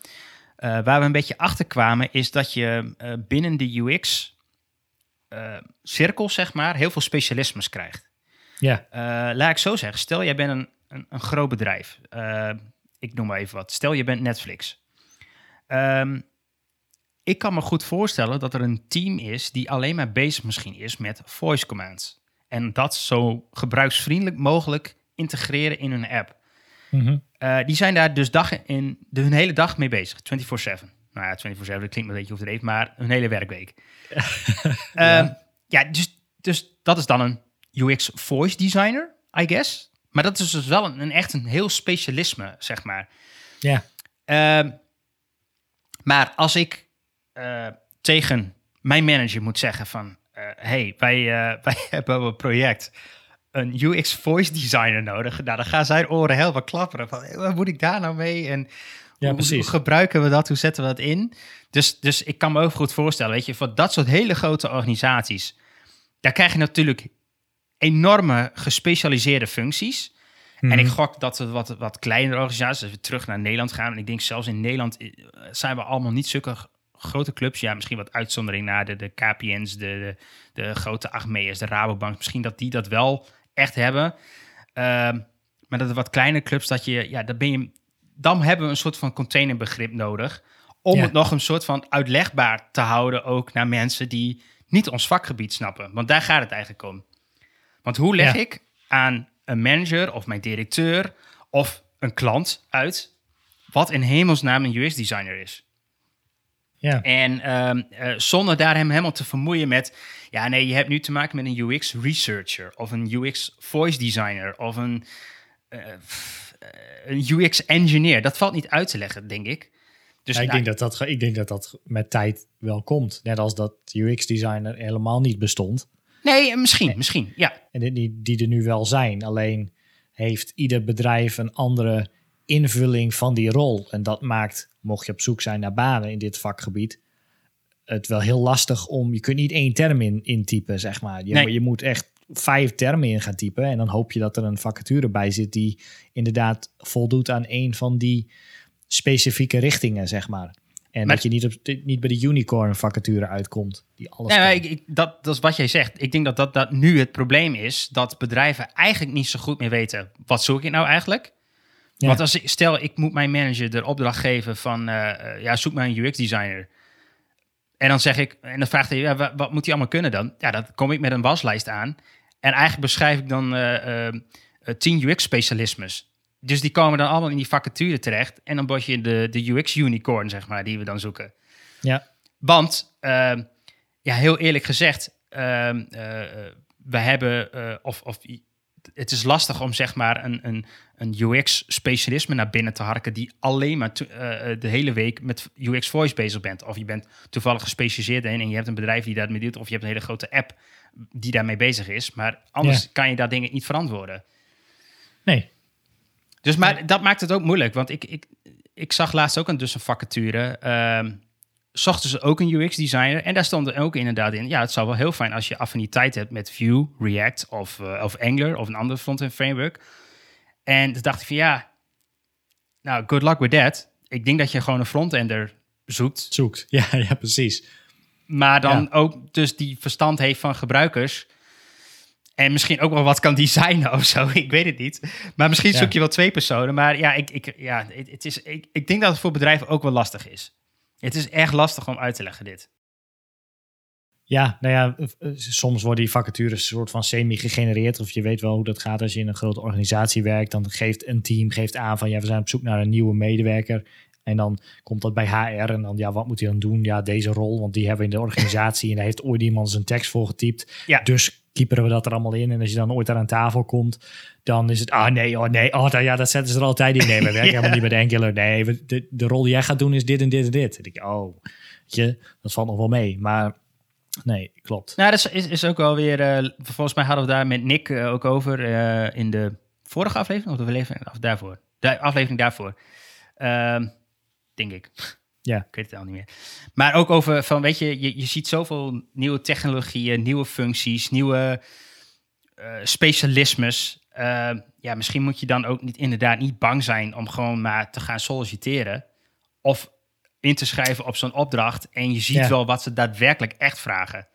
eh, waar we een beetje achter kwamen, is dat je binnen de UX-cirkels, zeg maar, heel veel specialismes krijgt. ja, laat ik zo zeggen, stel jij bent een, een, een groot bedrijf. Ik noem maar even wat. Stel je bent Netflix. Ik kan me goed voorstellen dat er een team is die alleen maar bezig misschien is met voice commands. En dat zo gebruiksvriendelijk mogelijk integreren in hun app. mhm. Eh, die zijn daar dus dag in, de, hun hele dag mee bezig, 24-7. Nou ja, 24-7, dat klinkt een beetje overdreven, maar hun hele werkweek. Ehm, ja, dus, dus dat is dan een UX voice designer, I guess. Maar dat is dus wel een, een echt een heel specialisme, zeg maar. ja, Ehm, maar als ik eh, tegen mijn manager moet zeggen van... eh, hey, wij, eh, wij hebben een project, een UX voice designer nodig. Nou, dan gaan zijn oren heel wat klapperen. Van, wat moet ik daar nou mee? En Ja, hoe, gebruiken we dat? Hoe zetten we dat in? Dus, dus ik kan me ook goed voorstellen, weet je, voor dat soort hele grote organisaties... daar krijg je natuurlijk enorme gespecialiseerde functies... En Mhm. ik gok dat we wat, wat kleinere organisaties, als we terug naar Nederland gaan. En ik denk zelfs in Nederland eh, zijn we allemaal niet zulke grote clubs. Ja, misschien wat uitzondering naar de, de KPN's, de, de, de grote Achmeas, de Rabobank. Misschien dat die dat wel echt hebben. Ehm, maar dat er wat kleinere clubs, dat je, ja, dan ben je, dan hebben we een soort van containerbegrip nodig. Om Ja. het nog een soort van uitlegbaar te houden ook naar mensen die niet ons vakgebied snappen. Want daar gaat het eigenlijk om. Want hoe leg Ja. ik aan een manager of mijn directeur of een klant uit wat in hemelsnaam een UX-designer is. Ja. En ehm, eh, zonder daar hem helemaal te vermoeien met... Ja, nee, je hebt nu te maken met een UX-researcher... of een UX-voice-designer... of een, uh, een UX-engineer. Dat valt niet uit te leggen, denk ik. Dus ja, ik, denk dat dat, ik denk dat dat met tijd wel komt. Net als dat UX-designer helemaal niet bestond. Nee, misschien, misschien, ja. En die, die er nu wel zijn. Alleen heeft ieder bedrijf een andere invulling van die rol. En dat maakt, mocht je op zoek zijn naar banen in dit vakgebied, het wel heel lastig om. Je kunt niet één term in, intypen, zeg maar. Je, je moet echt vijf termen in gaan typen. En dan hoop je dat er een vacature bij zit die inderdaad voldoet aan een van die specifieke richtingen, zeg maar. En dat je niet, op, niet bij de unicorn vacature uitkomt. Die alles ik, ik, dat, dat is wat jij zegt. Ik denk dat, dat dat nu het probleem is. Dat bedrijven eigenlijk niet zo goed meer weten. Wat zoek ik nou eigenlijk? Want als ik, stel, ik moet mijn manager de opdracht geven van... Uh, ja, zoek maar een UX designer. En dan zeg ik... En dan vraagt hij, ja, wat, moet hij allemaal kunnen dan? Ja, dan kom ik met een waslijst aan. En eigenlijk beschrijf ik dan uh, uh, tien UX-specialismes dus die komen dan allemaal in die vacature terecht. En dan word je de, de UX-unicorn, zeg maar, die we dan zoeken. Ja. Want, uh, ja, heel eerlijk gezegd, uh, we hebben, eh, of, of het is lastig om zeg maar een, een, een UX-specialisme naar binnen te harken die alleen maar de hele week met UX Voice bezig bent. Of je bent toevallig gespecialiseerd in en je hebt een bedrijf die daarmee doet, of je hebt een hele grote app die daarmee bezig is. Maar anders kan je dat dingen niet verantwoorden. Nee, dus maar dat maakt het ook moeilijk. Want ik, ik, ik zag laatst ook een, dus een vacature. Um, zochten ze ook een UX-designer. En daar stond er ook inderdaad in... ja, het zou wel heel fijn als je affiniteit hebt met Vue, React of, uh, of Angular... of een ander front-end framework. En toen dacht ik van ja... nou, good luck with that. Ik denk dat je gewoon een frontender zoekt. Zoekt, ja, ja precies. Maar dan ook dus die verstand heeft van gebruikers... En misschien ook wel wat kan designen of zo. Ik weet het niet. Maar misschien zoek je wel twee personen. Maar ja, ik, ik, ja het, is, ik, ik denk dat het voor bedrijven ook wel lastig is. Het is echt lastig om uit te leggen, dit. Ja, nou ja, soms worden die vacatures een soort van semi-gegenereerd. Of je weet wel hoe dat gaat als je in een grote organisatie werkt. Dan geeft een team geeft aan van ja, we zijn op zoek naar een nieuwe medewerker. En dan komt dat bij HR en dan ja, wat moet hij dan doen? Ja, deze rol, want die hebben we in de organisatie en daar heeft ooit iemand zijn tekst voor getypt. Ja. Dus keeperen we dat er allemaal in. En als je dan ooit daar aan tafel komt, dan is het, ah nee, oh nee, oh ja, dat zetten ze er altijd in. Nee, we werken helemaal niet met Angular. Nee, de, de rol die jij gaat doen is dit en dit en dit. En ik, oh, je, dat valt nog wel mee. Maar nee, klopt. Nou, dat is, is ook wel weer, uh, volgens mij hadden we daar met Nick uh, ook over uh, in de vorige aflevering, of de aflevering daarvoor. De aflevering daarvoor. Ehm, denk ik. Ja. Ik weet het al niet meer. Maar ook over van, weet je, je, je ziet zoveel nieuwe technologieën, nieuwe functies, nieuwe uh, specialismes. Uh, ja, misschien moet je dan ook niet, inderdaad niet bang zijn om gewoon maar te gaan solliciteren. Of in te schrijven op zo'n opdracht. En je ziet wel wat ze daadwerkelijk echt vragen.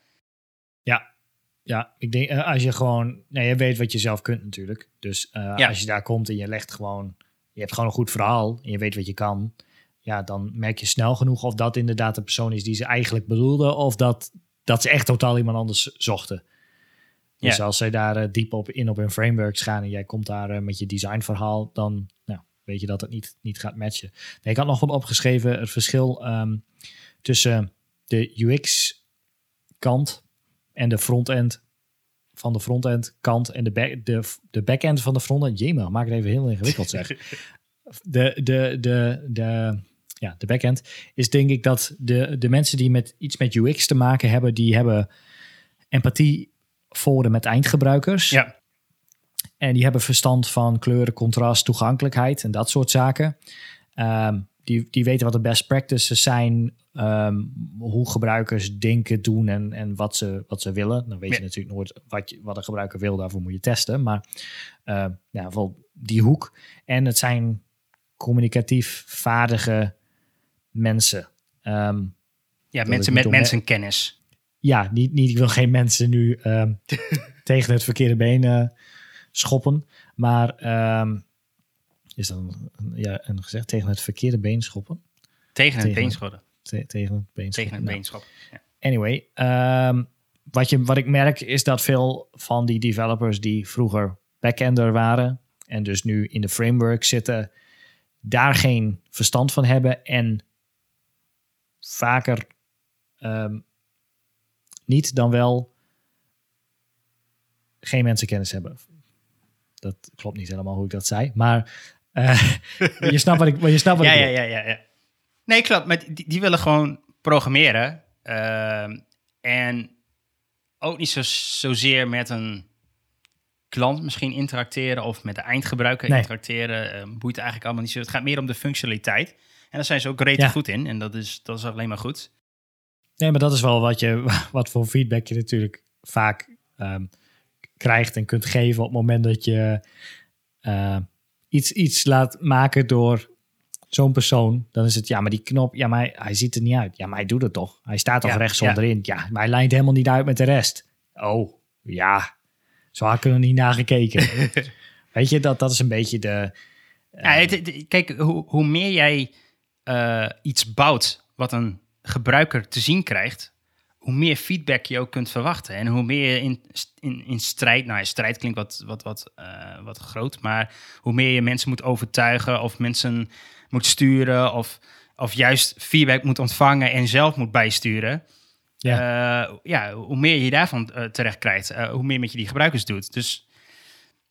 Ja, ja, ik denk uh, als je gewoon, nou, je weet wat je zelf kunt natuurlijk. Dus ja. als je daar komt en je legt gewoon, je hebt gewoon een goed verhaal en je weet wat je kan ja, dan merk je snel genoeg of dat inderdaad de persoon is die ze eigenlijk bedoelden, of dat, dat ze echt totaal iemand anders zochten. Dus als zij daar uh, diep op in op hun frameworks gaan en jij komt daar uh, met je designverhaal, dan nou, weet je dat het niet, niet gaat matchen. Nee, ik had nog wat opgeschreven, het verschil um, tussen de UX-kant en de frontend van de frontend kant en de, back, de, de backend van de frontend. Jemig, maak het even heel ingewikkeld zeg. De, de, de, de, ja, de backend, is denk ik dat de, de mensen die met iets met UX te maken hebben, die hebben empathie voor de met eindgebruikers. Ja. En die hebben verstand van kleuren, contrast, toegankelijkheid en dat soort zaken. Um, die, die weten wat de best practices zijn, um, hoe gebruikers denken, doen en, en wat, ze, wat ze willen. Dan weet je natuurlijk nooit wat, je, wat een gebruiker wil, daarvoor moet je testen. Maar uh, ja, voor die hoek. En het zijn communicatief vaardige mensen. Um, ja, mensen met mensenkennis. Ja, niet, niet, ik wil geen mensen nu um, tegen het verkeerde been uh, schoppen. Maar um, is dan ja, een gezegd tegen het verkeerde been schoppen? Tegen het tegen, been schoppen. Te, tegen het been Tegen het been schoppen. Ja. Anyway, wat, je, wat ik merk is dat veel van die developers die vroeger backender waren en dus nu in de framework zitten, daar geen verstand van hebben en vaker ehm, niet dan wel geen mensenkennis hebben. Dat klopt niet helemaal hoe ik dat zei, maar uh, je snapt wat ik, je snapt wat ja, ik ja, ja, ja, ja. Nee, klopt. Maar die, die willen gewoon programmeren. Uh, en ook niet zo, zozeer met een klant misschien interacteren of met de eindgebruiker Nee. interacteren. Uh, boeit eigenlijk allemaal niet zo. Het gaat meer om de functionaliteit. En daar zijn ze ook Ja. goed in. En dat is, dat is alleen maar goed. Nee, maar dat is wel wat, je, wat voor feedback je natuurlijk vaak ehm, krijgt en kunt geven op het moment dat je eh, iets, iets laat maken door zo'n persoon. Dan is het, ja, maar die knop, ja, maar hij, hij ziet er niet uit. Ja, maar hij doet het toch? Hij staat Ja, rechts ja. onderin? Ja, maar hij lijnt helemaal niet uit met de rest. Oh, ja, zo had ik er nog niet naar gekeken. Weet je, dat, dat is een beetje de... Ja, het- het- kijk, hoe, hoe meer jij eh, iets bouwt wat een gebruiker te zien krijgt, hoe meer feedback je ook kunt verwachten. En hoe meer je in, in, in strijd, nou ja, strijd klinkt wat, wat, wat, eh, wat groot, maar hoe meer je mensen moet overtuigen of mensen moet sturen of, of juist feedback moet ontvangen en zelf moet bijsturen. Ja, ja hoe meer je daarvan eh, terecht krijgt, eh, hoe meer met je die gebruikers doet. Dus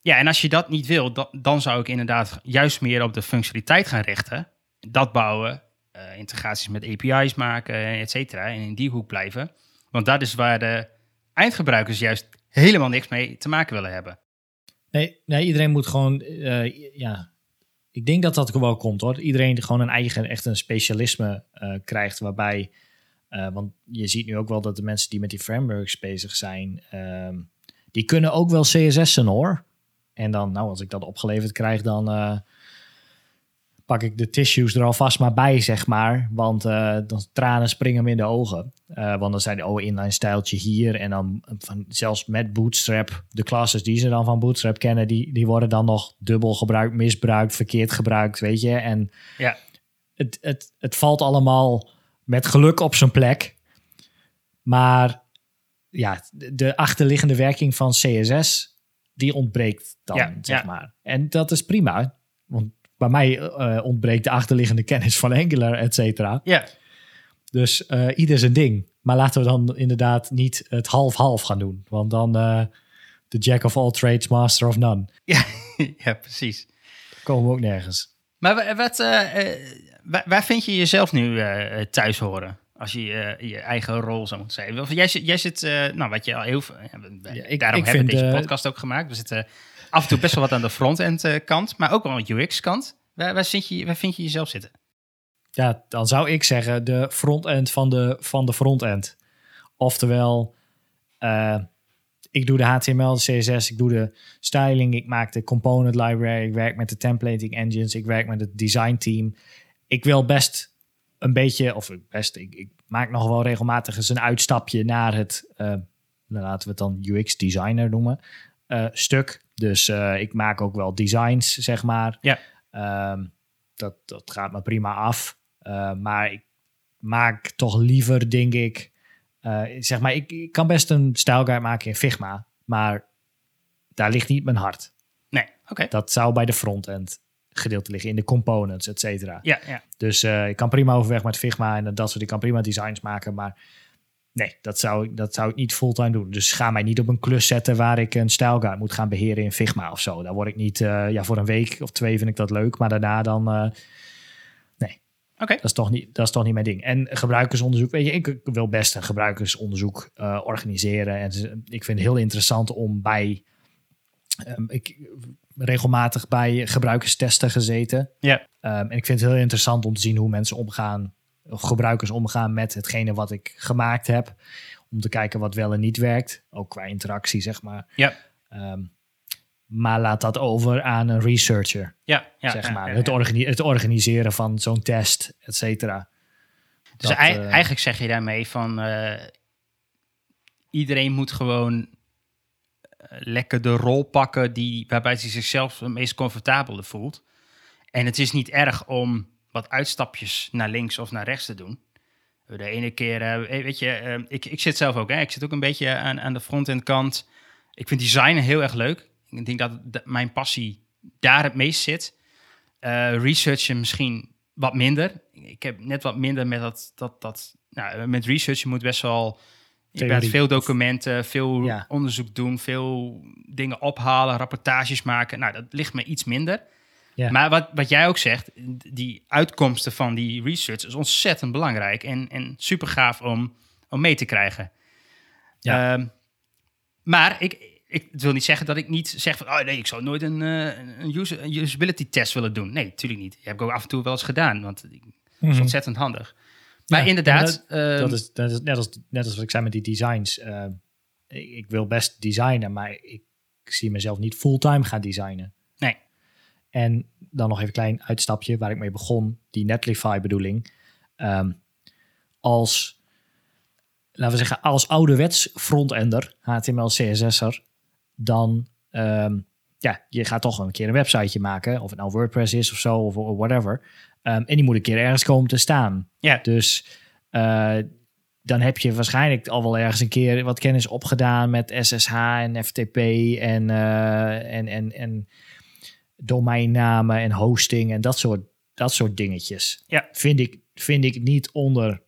ja, en als je dat niet wil, dan, dan zou ik inderdaad juist meer op de functionaliteit gaan richten. Dat bouwen, eh, integraties met API's maken, et cetera. En in die hoek blijven. Want dat is waar de eindgebruikers juist helemaal niks mee te maken willen hebben. Nee, nee iedereen moet gewoon, eh, ja, ik denk dat dat wel komt hoor. Iedereen gewoon een eigen, echt een specialisme eh, krijgt waarbij, eh, want je ziet nu ook wel dat de mensen die met die frameworks bezig zijn, ehm, die kunnen ook wel CSS'en hoor. En dan, nou, als ik dat opgeleverd krijg, dan eh, pak ik de tissues er alvast maar bij, zeg maar. Want eh, dan tranen springen me in de ogen. Eh, want dan zijn de oh, inline stijltje hier. En dan van, zelfs met Bootstrap, de classes die ze dan van Bootstrap kennen, die, die worden dan nog dubbel gebruikt, misbruikt, verkeerd gebruikt, weet je. En Ja. het, het, het valt allemaal met geluk op zijn plek. Maar ja, de, de achterliggende werking van CSS, die ontbreekt dan, Ja, zeg ja. maar. En dat is prima, want bij mij eh, ontbreekt de achterliggende kennis van Angular, et cetera. Ja, Dus eh, ieder zijn ding. Maar laten we dan inderdaad niet het half-half gaan doen. Want dan eh, de jack of all trades, master of none. ja, ja precies. Dan komen we ook nergens. Maar wa- wat, eh, eh, waar, vind je jezelf nu eh, thuis horen? Als je eh, je eigen rol zou moeten zijn. Jij, zit- jij zit, eh, nou wat je al heel veel... ja, ik- daarom ik hebben we deze eh, podcast ook gemaakt. We zitten af en toe best wel wat aan de front-end eh, kant, maar ook wel aan de UX-kant. Waar, waar, zit je, waar vind je jezelf zitten? Ja, dan zou ik zeggen de frontend van de, van de frontend. Oftewel, eh, ik doe de HTML, de CSS, ik doe de styling, ik maak de component library, ik werk met de templating engines, ik werk met het design team. Ik wil best een beetje, of best, ik, ik maak nog wel regelmatig eens een uitstapje naar het, eh, laten we het dan UX designer noemen, stuk. Dus eh, ik maak ook wel designs, zeg maar. Ja. Ehm, dat, dat gaat me prima af. Uh, maar ik maak toch liever, denk ik. Uh, zeg maar, ik, ik, kan best een stijlguide maken in Figma, maar daar ligt niet mijn hart. Nee, oké. Okay. Dat zou bij de frontend gedeelte liggen, in de components, et cetera. Ja, ja. Dus ik kan prima overweg met Figma en dat soort. Ik kan prima designs maken, maar nee, dat zou, ik- dat zou ik niet fulltime doen. Dus ga mij niet op een klus zetten waar ik een stijlguide moet gaan beheren in Figma of zo. Daar word ik niet, uh, ja, voor een week of twee vind ik dat leuk, maar daarna dan. Uh, nee. Oké. Dat, is toch niet, dat is toch niet mijn ding. En gebruikersonderzoek, weet je, ik wil best een gebruikersonderzoek uh, organiseren. En ik vind het heel interessant om bij. Um, ik regelmatig bij gebruikerstesten gezeten. Ja. Um, en ik vind het heel interessant om te zien hoe mensen omgaan, gebruikers omgaan met hetgene wat ik gemaakt heb. Om te kijken wat wel en niet werkt. Ook qua interactie, zeg maar. Ja. Um, maar laat dat over aan een researcher. Ja, ja zeg maar. ja, het, organi het, organiseren van zo'n test, et cetera. Dus dat, uh, eigenlijk zeg je daarmee van uh, iedereen moet gewoon uh, lekker de rol pakken die, waarbij hij zichzelf het meest comfortabel voelt. En het is niet erg om wat uitstapjes naar links of naar rechts te doen. De ene keer, eh, weet je, ik, ik zit zelf ook, hè, ik zit ook een beetje aan, aan de front-end kant. Ik vind designen heel erg leuk. Ik denk dat, mijn passie daar het meest zit. Uh, researchen misschien wat minder. Ik heb net wat minder met dat, dat, dat nou, met research je moet best wel je bent veel documenten, veel onderzoek doen, veel dingen ophalen, rapportages maken. Nou, dat ligt me iets minder. Ja. Maar wat, wat jij ook zegt, die uitkomsten van die research is ontzettend belangrijk en, en super gaaf om, om mee te krijgen. Ja. Ehm, maar ik, ik wil niet zeggen dat ik niet zeg van, oh nee, ik zou nooit een, uh, een, user, een usability test willen doen. Nee, natuurlijk niet. Die heb ik ook af en toe wel eens gedaan, want dat is mhm. ontzettend handig. Maar inderdaad. Dat, dat, ehm, is, dat, is, net, als, net als wat ik zei met die designs. Uh, ik, ik, wil best designen, maar ik zie mezelf niet fulltime gaan designen. En dan nog even een klein uitstapje waar ik mee begon. Die Netlify bedoeling. Um, als, laten we zeggen, als ouderwets frontender, HTML, CSS'er, dan um, ja, je gaat toch een keer een websiteje maken. Of het nou WordPress is of zo, of, of whatever. Um, en die moet een keer ergens komen te staan. Ja. Dus uh, dan heb je waarschijnlijk al wel ergens een keer wat kennis opgedaan met SSH en FTP en, uh, en, en, en domeinnamen en hosting en dat soort, dat soort dingetjes. Ja. Vind ik, vind ik niet onder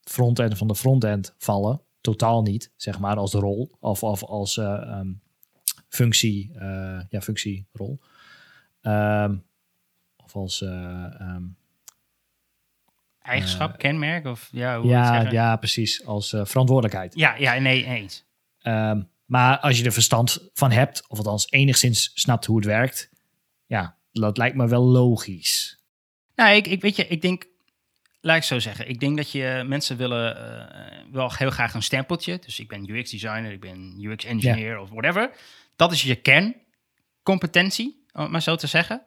frontend van de frontend vallen. Totaal niet, zeg maar, als rol of, of als uh, um, functie, uh, ja, functierol. Um, of als um, eigenschap, kenmerk of ja, hoe ja, ja, precies, als verantwoordelijkheid. Ja, ja, nee, eens. Maar als je er verstand van hebt, of althans enigszins snapt hoe het werkt, ja, dat lijkt me wel logisch. Nou, ik, ik weet je, ik denk, laat ik zo zeggen, ik denk dat je mensen willen uh, wel heel graag een stempeltje. Dus ik ben UX designer, ik ben UX engineer of whatever. Dat is je kerncompetentie, om het maar zo te zeggen.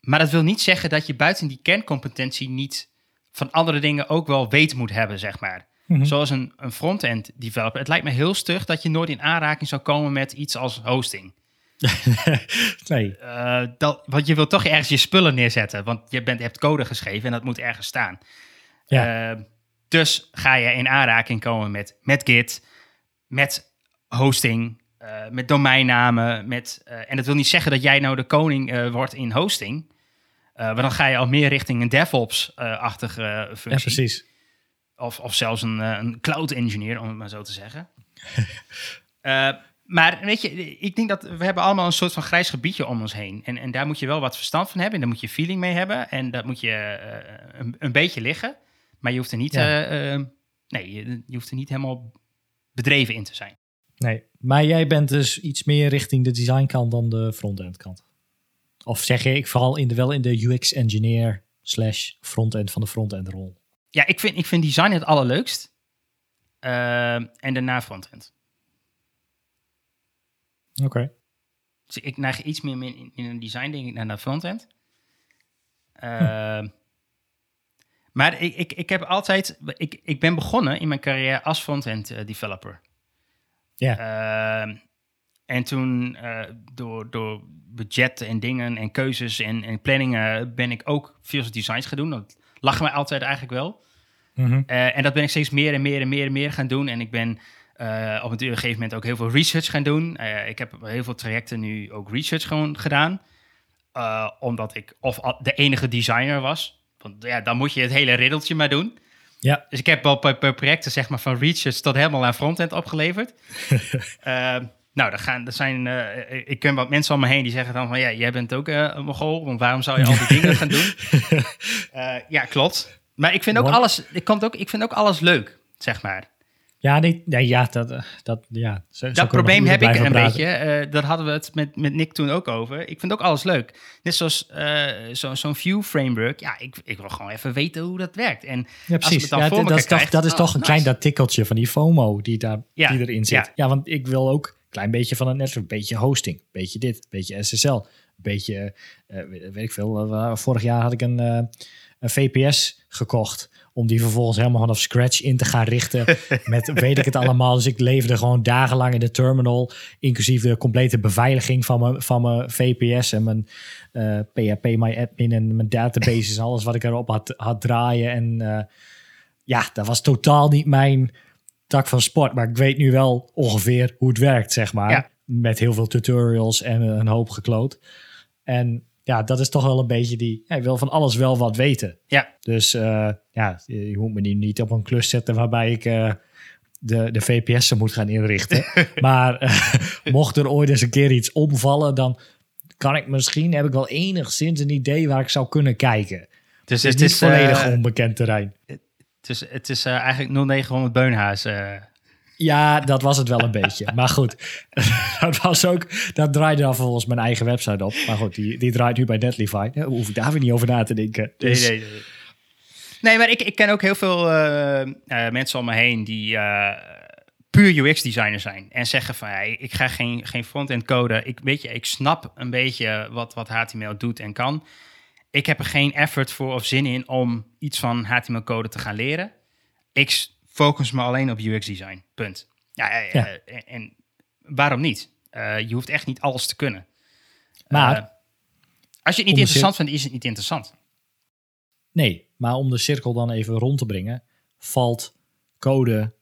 Maar dat wil niet zeggen dat je buiten die kerncompetentie niet van andere dingen ook wel weet moet hebben, zeg maar. Mhm. Zoals een, een front-end developer. Het lijkt me heel stug dat je nooit in aanraking zou komen met iets als hosting. nee. Uh, dat, want je wilt toch ergens je spullen neerzetten. Want je bent, hebt code geschreven en dat moet ergens staan. Ja. Uh, dus ga je in aanraking komen met, met Git, met hosting, uh, met domeinnamen. Met, en dat wil niet zeggen dat jij nou de koning wordt in hosting. maar dan ga je al meer richting een DevOps-achtige functie. Ja, precies. Of, of zelfs een, een cloud engineer, om het maar zo te zeggen. maar weet je, ik denk dat we hebben allemaal een soort van grijs gebiedje om ons heen. En, en daar moet je wel wat verstand van hebben. En daar moet je feeling mee hebben. En dat moet je uh, een, een, beetje liggen. Maar je hoeft er niet, uh, uh, nee, je, je, hoeft er niet helemaal bedreven in te zijn. Nee, maar jij bent dus iets meer richting de designkant dan de front-end kant. Of zeg je, ik vooral in de, wel in de UX engineer slash front-end van de front-end rol. Ja, ik vind, ik vind design het allerleukst. en daarna front-end. Oké. Dus ik neig iets meer in, in een design, denk ik, naar de frontend. Hm. Maar ik, ik, ik heb altijd... Ik, ik ben begonnen in mijn carrière als frontend uh, developer. Ja. Uh, en toen uh, door, door budgetten en dingen en keuzes en, en planningen ben ik ook veel designs gaan doen. Dat lag me altijd eigenlijk wel. Mm -hmm. en dat ben ik steeds meer en meer en meer en meer gaan doen. En ik ben op een gegeven moment ook heel veel research gaan doen. Uh, ik heb heel veel trajecten nu ook research gewoon gedaan. Uh, omdat ik of de enige designer was. Want ja, dan moet je het hele riddeltje maar doen. Ja. Dus ik heb wel per, projecten zeg maar van research tot helemaal aan frontend opgeleverd. nou, er, gaan, er zijn, ik ken wat mensen om me heen die zeggen dan van... ja, jij bent ook een mogol, want waarom zou je al die dingen gaan doen? ja, klopt. Maar ik vind ook alles, ik, kan ook, ik vind ook alles leuk, zeg maar. Ja, nee, nee, ja, dat, eh, dat, ja, zo, dat probleem heb ik een beetje. Uh, daar hadden we het met, met Nick toen ook over. Ik vind ook alles leuk. Net zoals uh, zo'n zo view framework. Ja, ik, ik wil gewoon even weten hoe dat werkt. En ja, precies. ja, dat, is toch, dat is toch een klein dat tikkeltje van die FOMO die, daar, die erin zit. Ja. ja. want ik wil ook een klein beetje van het netwerk. Beetje hosting, beetje dit, beetje SSL. Beetje, weet ik veel. vorig jaar had ik een, een VPS gekocht om die vervolgens helemaal vanaf scratch in te gaan richten. met weet ik het allemaal. Dus ik leefde gewoon dagenlang in de terminal. Inclusief de complete beveiliging van mijn, van mijn VPS en mijn uh, eh, PHP, my admin en mijn databases en alles wat ik erop had, had draaien. En uh, ja, dat was totaal niet mijn tak van sport. Maar ik weet nu wel ongeveer hoe het werkt, zeg maar. Met heel veel tutorials en een hoop gekloot. En ja, dat is toch wel een beetje die... Hij wil van alles wel wat weten. Ja. Dus uh, ja, je moet me die niet op een klus zetten waarbij ik uh, de, de VPS'en moet gaan inrichten. maar uh, mocht er ooit eens een keer iets omvallen, dan kan ik misschien, heb ik wel enigszins een idee waar ik zou kunnen kijken. Dus het, het is volledig onbekend terrein. Het is, het is eigenlijk 0900 Beunhaas. Ja, dat was het wel een beetje. Maar goed, dat was ook. Dat draaide dan volgens mijn eigen website op. Maar goed, die, die draait nu bij Netlify. Daar hoef ik daar weer niet over na te denken. Dus... Nee, nee, nee. Nee, maar ik, ik ken ook heel veel uh, uh, mensen om me heen die uh, puur UX-designer zijn. En zeggen van, ik ga geen, geen front-end code. Ik, weet je, ik snap een beetje wat, wat HTML doet en kan. Ik heb er geen effort voor of zin in om iets van HTML-code te gaan leren. Ik focus me alleen op UX-design. Punt. Ja, en, en, waarom niet? je hoeft echt niet alles te kunnen. Maar als je het niet interessant vindt, is het niet interessant. Nee, maar om de cirkel dan even rond te brengen, valt code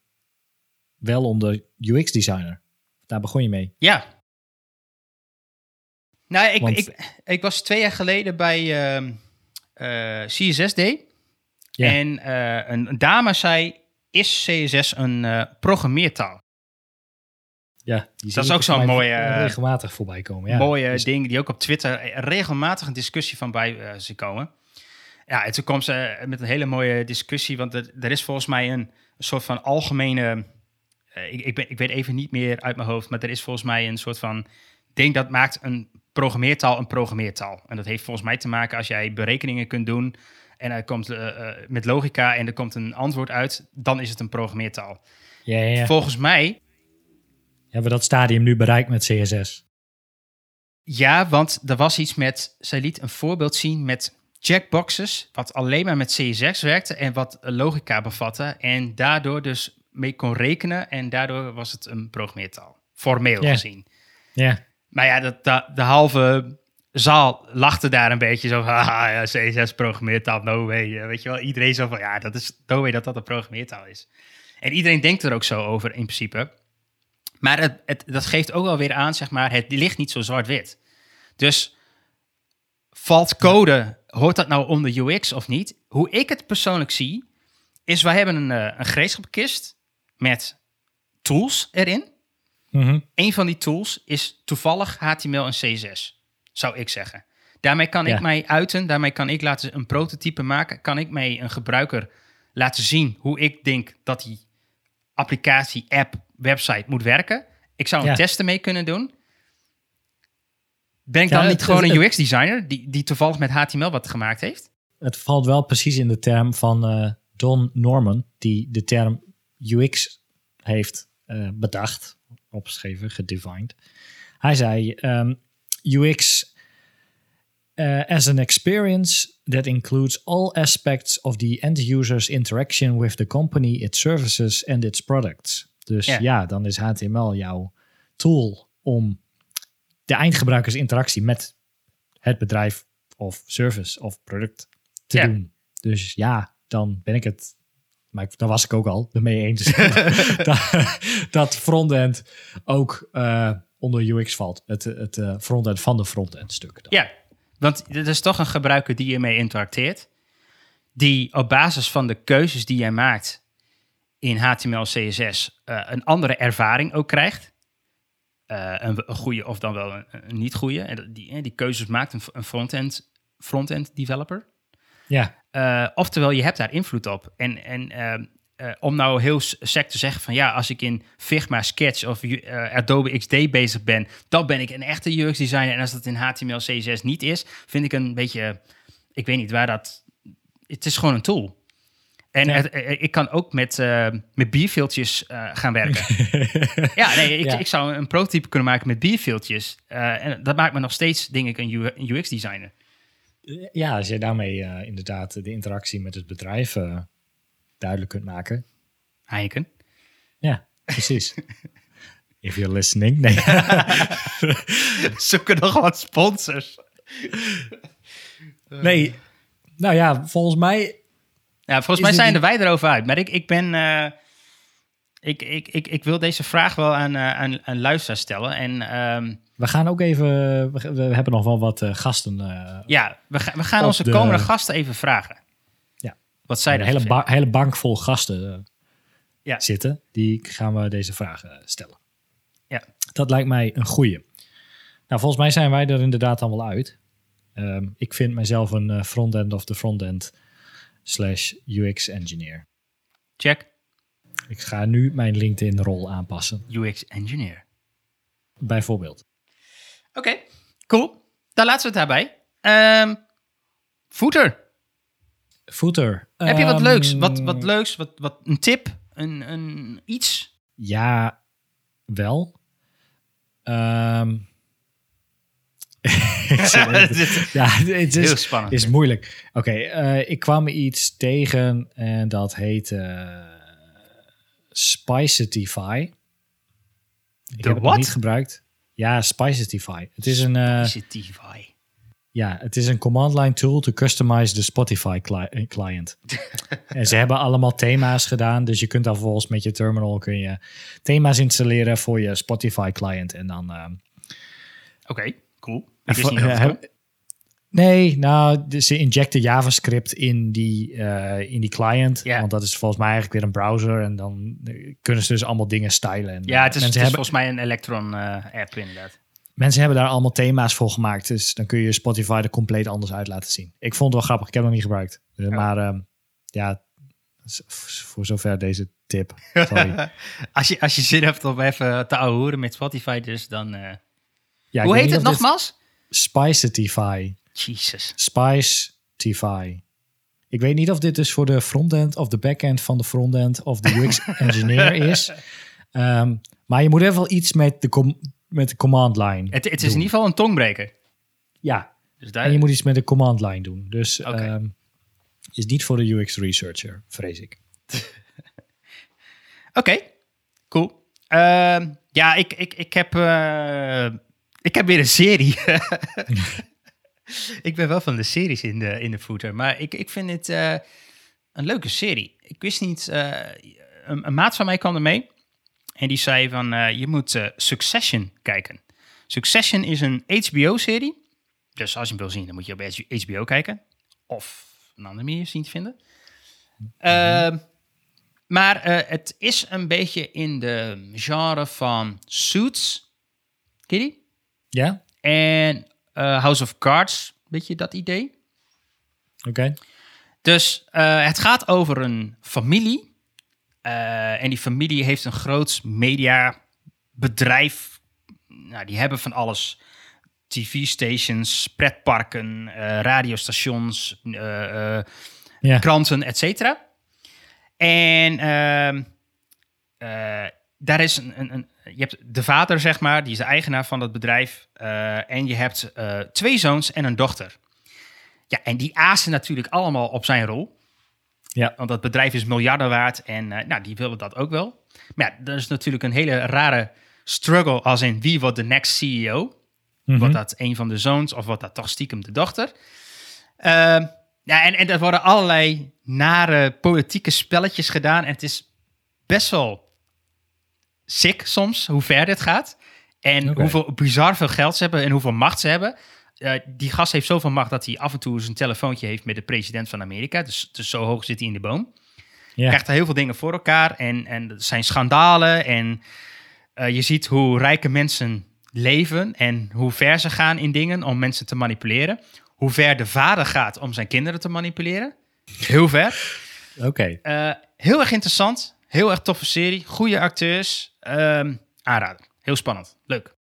wel onder UX designer. Daar begon je mee. Ja. Nou, ik, ik, ik was twee jaar geleden bij uh, uh, CSS Day. Ja. En uh, een, dame zei, is CSS een uh, programmeertaal? Ja, dat is ook zo'n mooie... regelmatig voorbij komen. Ja. Mooie dus... ding die ook op Twitter regelmatig een discussie van bij uh, zien komen. Ja, en toen kwam ze met een hele mooie discussie, want er, er is volgens mij een, soort van algemene... Uh, ik, ik, ben, ik weet even niet meer uit mijn hoofd, maar er is volgens mij een soort van ding dat maakt een programmeertaal een programmeertaal. En dat heeft volgens mij te maken als jij berekeningen kunt doen en er komt uh, uh, met logica en er komt een antwoord uit, dan is het een programmeertaal. Ja, ja, ja. Volgens mij... Hebben we dat stadium nu bereikt met CSS? Ja, want er was iets met... Zij liet een voorbeeld zien met checkboxes, wat alleen maar met CSS werkte en wat logica bevatte. En daardoor dus mee kon rekenen en daardoor was het een programmeertaal. Formeel gezien. Ja. Maar ja, dat, de halve zaal lachte daar een beetje zo van, haha, ja, CSS programmeertaal, no way. Weet je wel, iedereen zo van, ja, dat is no way dat dat een programmeertaal is. En iedereen denkt er ook zo over in principe. Maar het, het, dat geeft ook wel weer aan, zeg maar, het ligt niet zo zwart-wit. Dus valt code, hoort dat nou onder UX of niet? Hoe ik het persoonlijk zie, is wij hebben een, uh, een gereedschapkist met tools erin. Mm Een van die tools is toevallig HTML en CSS, zou ik zeggen. Daarmee kan ik mij uiten, daarmee kan ik laten een prototype maken, kan ik mij een gebruiker laten zien hoe ik denk dat die applicatie, app, website moet werken. Ik zou een ja. testen mee kunnen doen. Ben ik dan niet gewoon een UX-designer die, die toevallig met HTML wat gemaakt heeft? Het valt wel precies in de term van uh, Don Norman, die de term UX heeft uh, bedacht, opgeschreven, gedefined. Hij zei: um, UX uh, as an experience that includes all aspects of the end user's interaction with the company, its services and its products. Dus yeah. ja, dan is HTML jouw tool om de eindgebruikersinteractie met het bedrijf of service of product te doen. Dus ja, dan ben ik het, maar daar was ik ook al ermee eens, dat, dat frontend ook uh, onder UX valt. Het, het uh, frontend van de frontend stuk. Dan. Ja, want het is toch een gebruiker die je mee interacteert, die op basis van de keuzes die jij maakt in HTML, CSS uh, een andere ervaring ook krijgt. Uh, een, een goede of dan wel een, een niet goede. En die, die keuzes maakt een, een front-end front developer. Ja. Uh, oftewel, je hebt daar invloed op. En, en uh, om nou heel sec te zeggen van ja, als ik in Figma, Sketch of Adobe XD bezig ben, dan ben ik een echte UX designer. En als dat in HTML, CSS niet is, vind ik een beetje, ik weet niet waar dat. Het is gewoon een tool. En ja. het, ik kan ook met, uh, met bierveeltjes uh, gaan werken. ja, nee, ik, ja. ik zou een prototype kunnen maken met bierveeltjes. Uh, en dat maakt me nog steeds, denk ik, een UX-designer. Ja, als je daarmee inderdaad de interactie met het bedrijf duidelijk kunt maken. Heineken. Ja, precies. If you're listening. Nee. Zoeken nog wat sponsors. nee, nou ja, volgens mij ja, volgens mij zijn er wij erover uit. Maar ik, ik ben. Uh, Ik, ik, ik, ik wil deze vraag wel aan, uh, aan, aan luisteraar stellen. En, ehm, we gaan ook even, we, we hebben nog wel wat uh, gasten. Ja, we, ga, we gaan onze de, komende gasten even vragen. Wat zij een hele, ba hele bank vol gasten ja. zitten. Die gaan we deze vragen stellen. Ja. Dat lijkt mij een goeie. Nou, volgens mij zijn wij er inderdaad al wel uit. Um, ik vind mezelf een front-end of de front-end slash UX engineer. Check. Ik ga nu mijn LinkedIn-rol aanpassen. UX engineer. Bijvoorbeeld. Oké, cool. Dan laten we het daarbij. Um, footer. Footer. Heb je wat Um, leuks? Wat, wat leuks? Wat, wat, een tip? Een, een iets? Ja, wel. Ehm, even- ja, het is, Heel spannend. is moeilijk. Oké, eh, ik kwam iets tegen en dat heet eh Spicetify. Ik heb het nog wat? niet gebruikt. Ja, Spicetify. Het is een, eh, Positivai. Ja, het is een command line tool to customize de Spotify cli- eh, client. en ze hebben allemaal thema's gedaan, dus je kunt dan vervolgens met je terminal kun je thema's installeren voor je Spotify client en dan. eh, Oké, cool. Ik wist Voor- niet dat het kon. Nee, nou, ze injecten JavaScript in die, eh, in die client. Want dat is volgens mij eigenlijk weer een browser. En dan eh, kunnen ze dus allemaal dingen stylen. En, Ja, het is, mensen, het is hebben, volgens mij een Electron-app inderdaad. Mensen hebben daar allemaal thema's voor gemaakt. Dus dan kun je Spotify er compleet anders uit laten zien. Ik vond het wel grappig. Ik heb het nog niet gebruikt. Eh, Maar ehm, ja, voor zover deze tip. Sorry. als, je, als je zin hebt om even te ouwehoeren met Spotify, dus dan... eh, Ja, Hoe heet het nogmaals? Spicetify. Jesus. Spicetify. Ik weet niet of dit dus voor de frontend of de backend van de frontend of de UX engineer is. Ehm, maar je moet even wel iets met de, com- met de command line. Het, het is in ieder geval een tongbreker. Ja, Dus daar, en je moet iets met de command line doen. Dus ehm, is niet voor de UX researcher, vrees ik. Oké, cool. Ehm, ja, ik, ik, ik, heb, eh, ik heb weer een serie. ik ben wel van de series in de, in de footer, maar ik, ik vind het eh, een leuke serie. Ik wist niet, eh, een, een maat van mij kwam er mee en die zei van, eh, je moet eh, Succession kijken. Succession is een HBO-serie, dus als je hem wil zien, dan moet je op HBO kijken. Of een andere manier zien te vinden. Ehm, maar eh, het is een beetje in de genre van Suits. Die? Ja? En House of Cards. Weet je dat idee? Oké. Dus het gaat over een familie. Eh, en die familie heeft een groot mediabedrijf. Nou, die hebben van alles. TV-stations, pretparken, eh, radiostations, eh, Ja. kranten, et cetera. En ehm, eh, daar is een, een, een, je hebt de vader, zeg maar, die is de eigenaar van dat bedrijf. en je hebt twee zoons en een dochter. Ja, en die azen natuurlijk allemaal op zijn rol. Ja. Want dat bedrijf is miljarden waard en eh, nou, die willen dat ook wel. Maar ja, dat is natuurlijk een hele rare struggle als in wie wordt de next CEO. Mhm. Wordt dat een van de zoons of wordt dat toch stiekem de dochter? Ehm, ja, en, en er worden allerlei nare politieke spelletjes gedaan. En het is best wel sick soms hoe ver dit gaat. En hoeveel bizar veel geld ze hebben en hoeveel macht ze hebben. Eh, die gast heeft zoveel macht dat hij af en toe zijn telefoontje heeft met de president van Amerika. Dus, dus zo hoog zit hij in de boom Ja. krijgt er heel veel dingen voor elkaar. En, en er zijn schandalen. En eh, je ziet hoe rijke mensen leven. En hoe ver ze gaan in dingen om mensen te manipuleren. Hoe ver de vader gaat om zijn kinderen te manipuleren. Heel ver. Oké. Eh, heel erg interessant. Heel erg toffe serie. Goede acteurs. Ehm aanrader. Heel spannend. Leuk.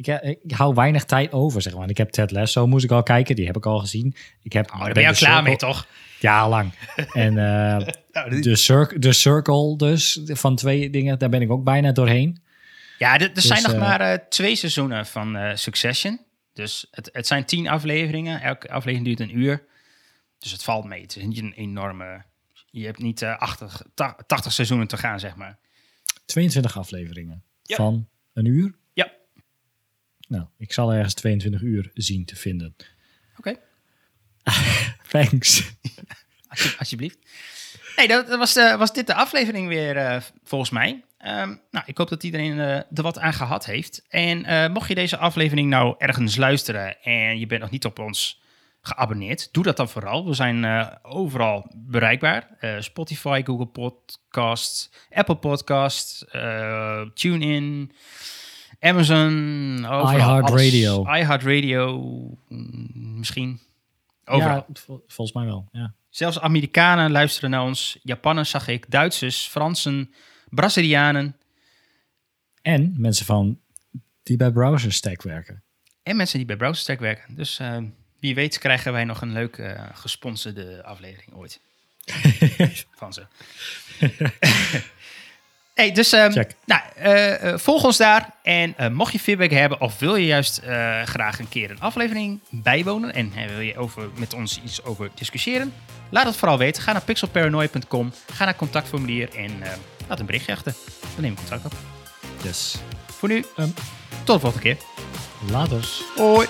Ik, ja, ik hou weinig tijd over, zeg maar. Ik heb Ted Lasso, moest ik al kijken. Die heb ik al gezien. Ik heb, Oh, daar ben je al klaar Circle- mee, toch? Ja, lang. En eh, Nou, de, cir de Circle dus, van twee dingen, daar ben ik ook bijna doorheen. Ja, er, zijn nog eh, maar eh, twee seizoenen van eh, Succession. Dus het, het zijn tien afleveringen. Elke aflevering duurt een uur. Dus het valt mee. Het is niet een enorme... Je hebt niet eh 80, ta- 80 seizoenen te gaan, zeg maar. 22 afleveringen Ja. van een uur. Nou, ik zal ergens 22 uur zien te vinden. Oké, Thanks. alsje- alsjeblieft. Nee, dat, was, de, was dit de aflevering weer, eh, volgens mij. Ehm, nou, ik hoop dat iedereen eh, er wat aan gehad heeft. En eh, mocht je deze aflevering nou ergens luisteren en je bent nog niet op ons geabonneerd, doe dat dan vooral. We zijn eh, overal bereikbaar. Eh, Spotify, Google Podcasts, Apple Podcasts, eh, TuneIn, Amazon, iHeartRadio. IHeartRadio, mm, misschien. Overal. Ja, vol- volgens mij wel. Ja. Zelfs Amerikanen luisteren naar ons. Japanners zag ik, Duitsers, Fransen, Brazilianen En mensen van die bij Browser Stack werken. en mensen die bij BrowserStack werken. Dus eh, wie weet krijgen wij nog een leuke eh, gesponsorde aflevering ooit. van ze. hey, dus ehm, nou, eh, eh, volg ons daar. En eh, mocht je feedback hebben of wil je juist graag een keer een aflevering bijwonen en wil je over, met ons iets over discussiëren, laat het vooral weten. Ga naar pixelparanoia.com, ga naar contactformulier en laat een berichtje achter. Dan neem ik contact op. Yes. Voor nu, Ehm. tot de volgende keer. Laters. Hoi!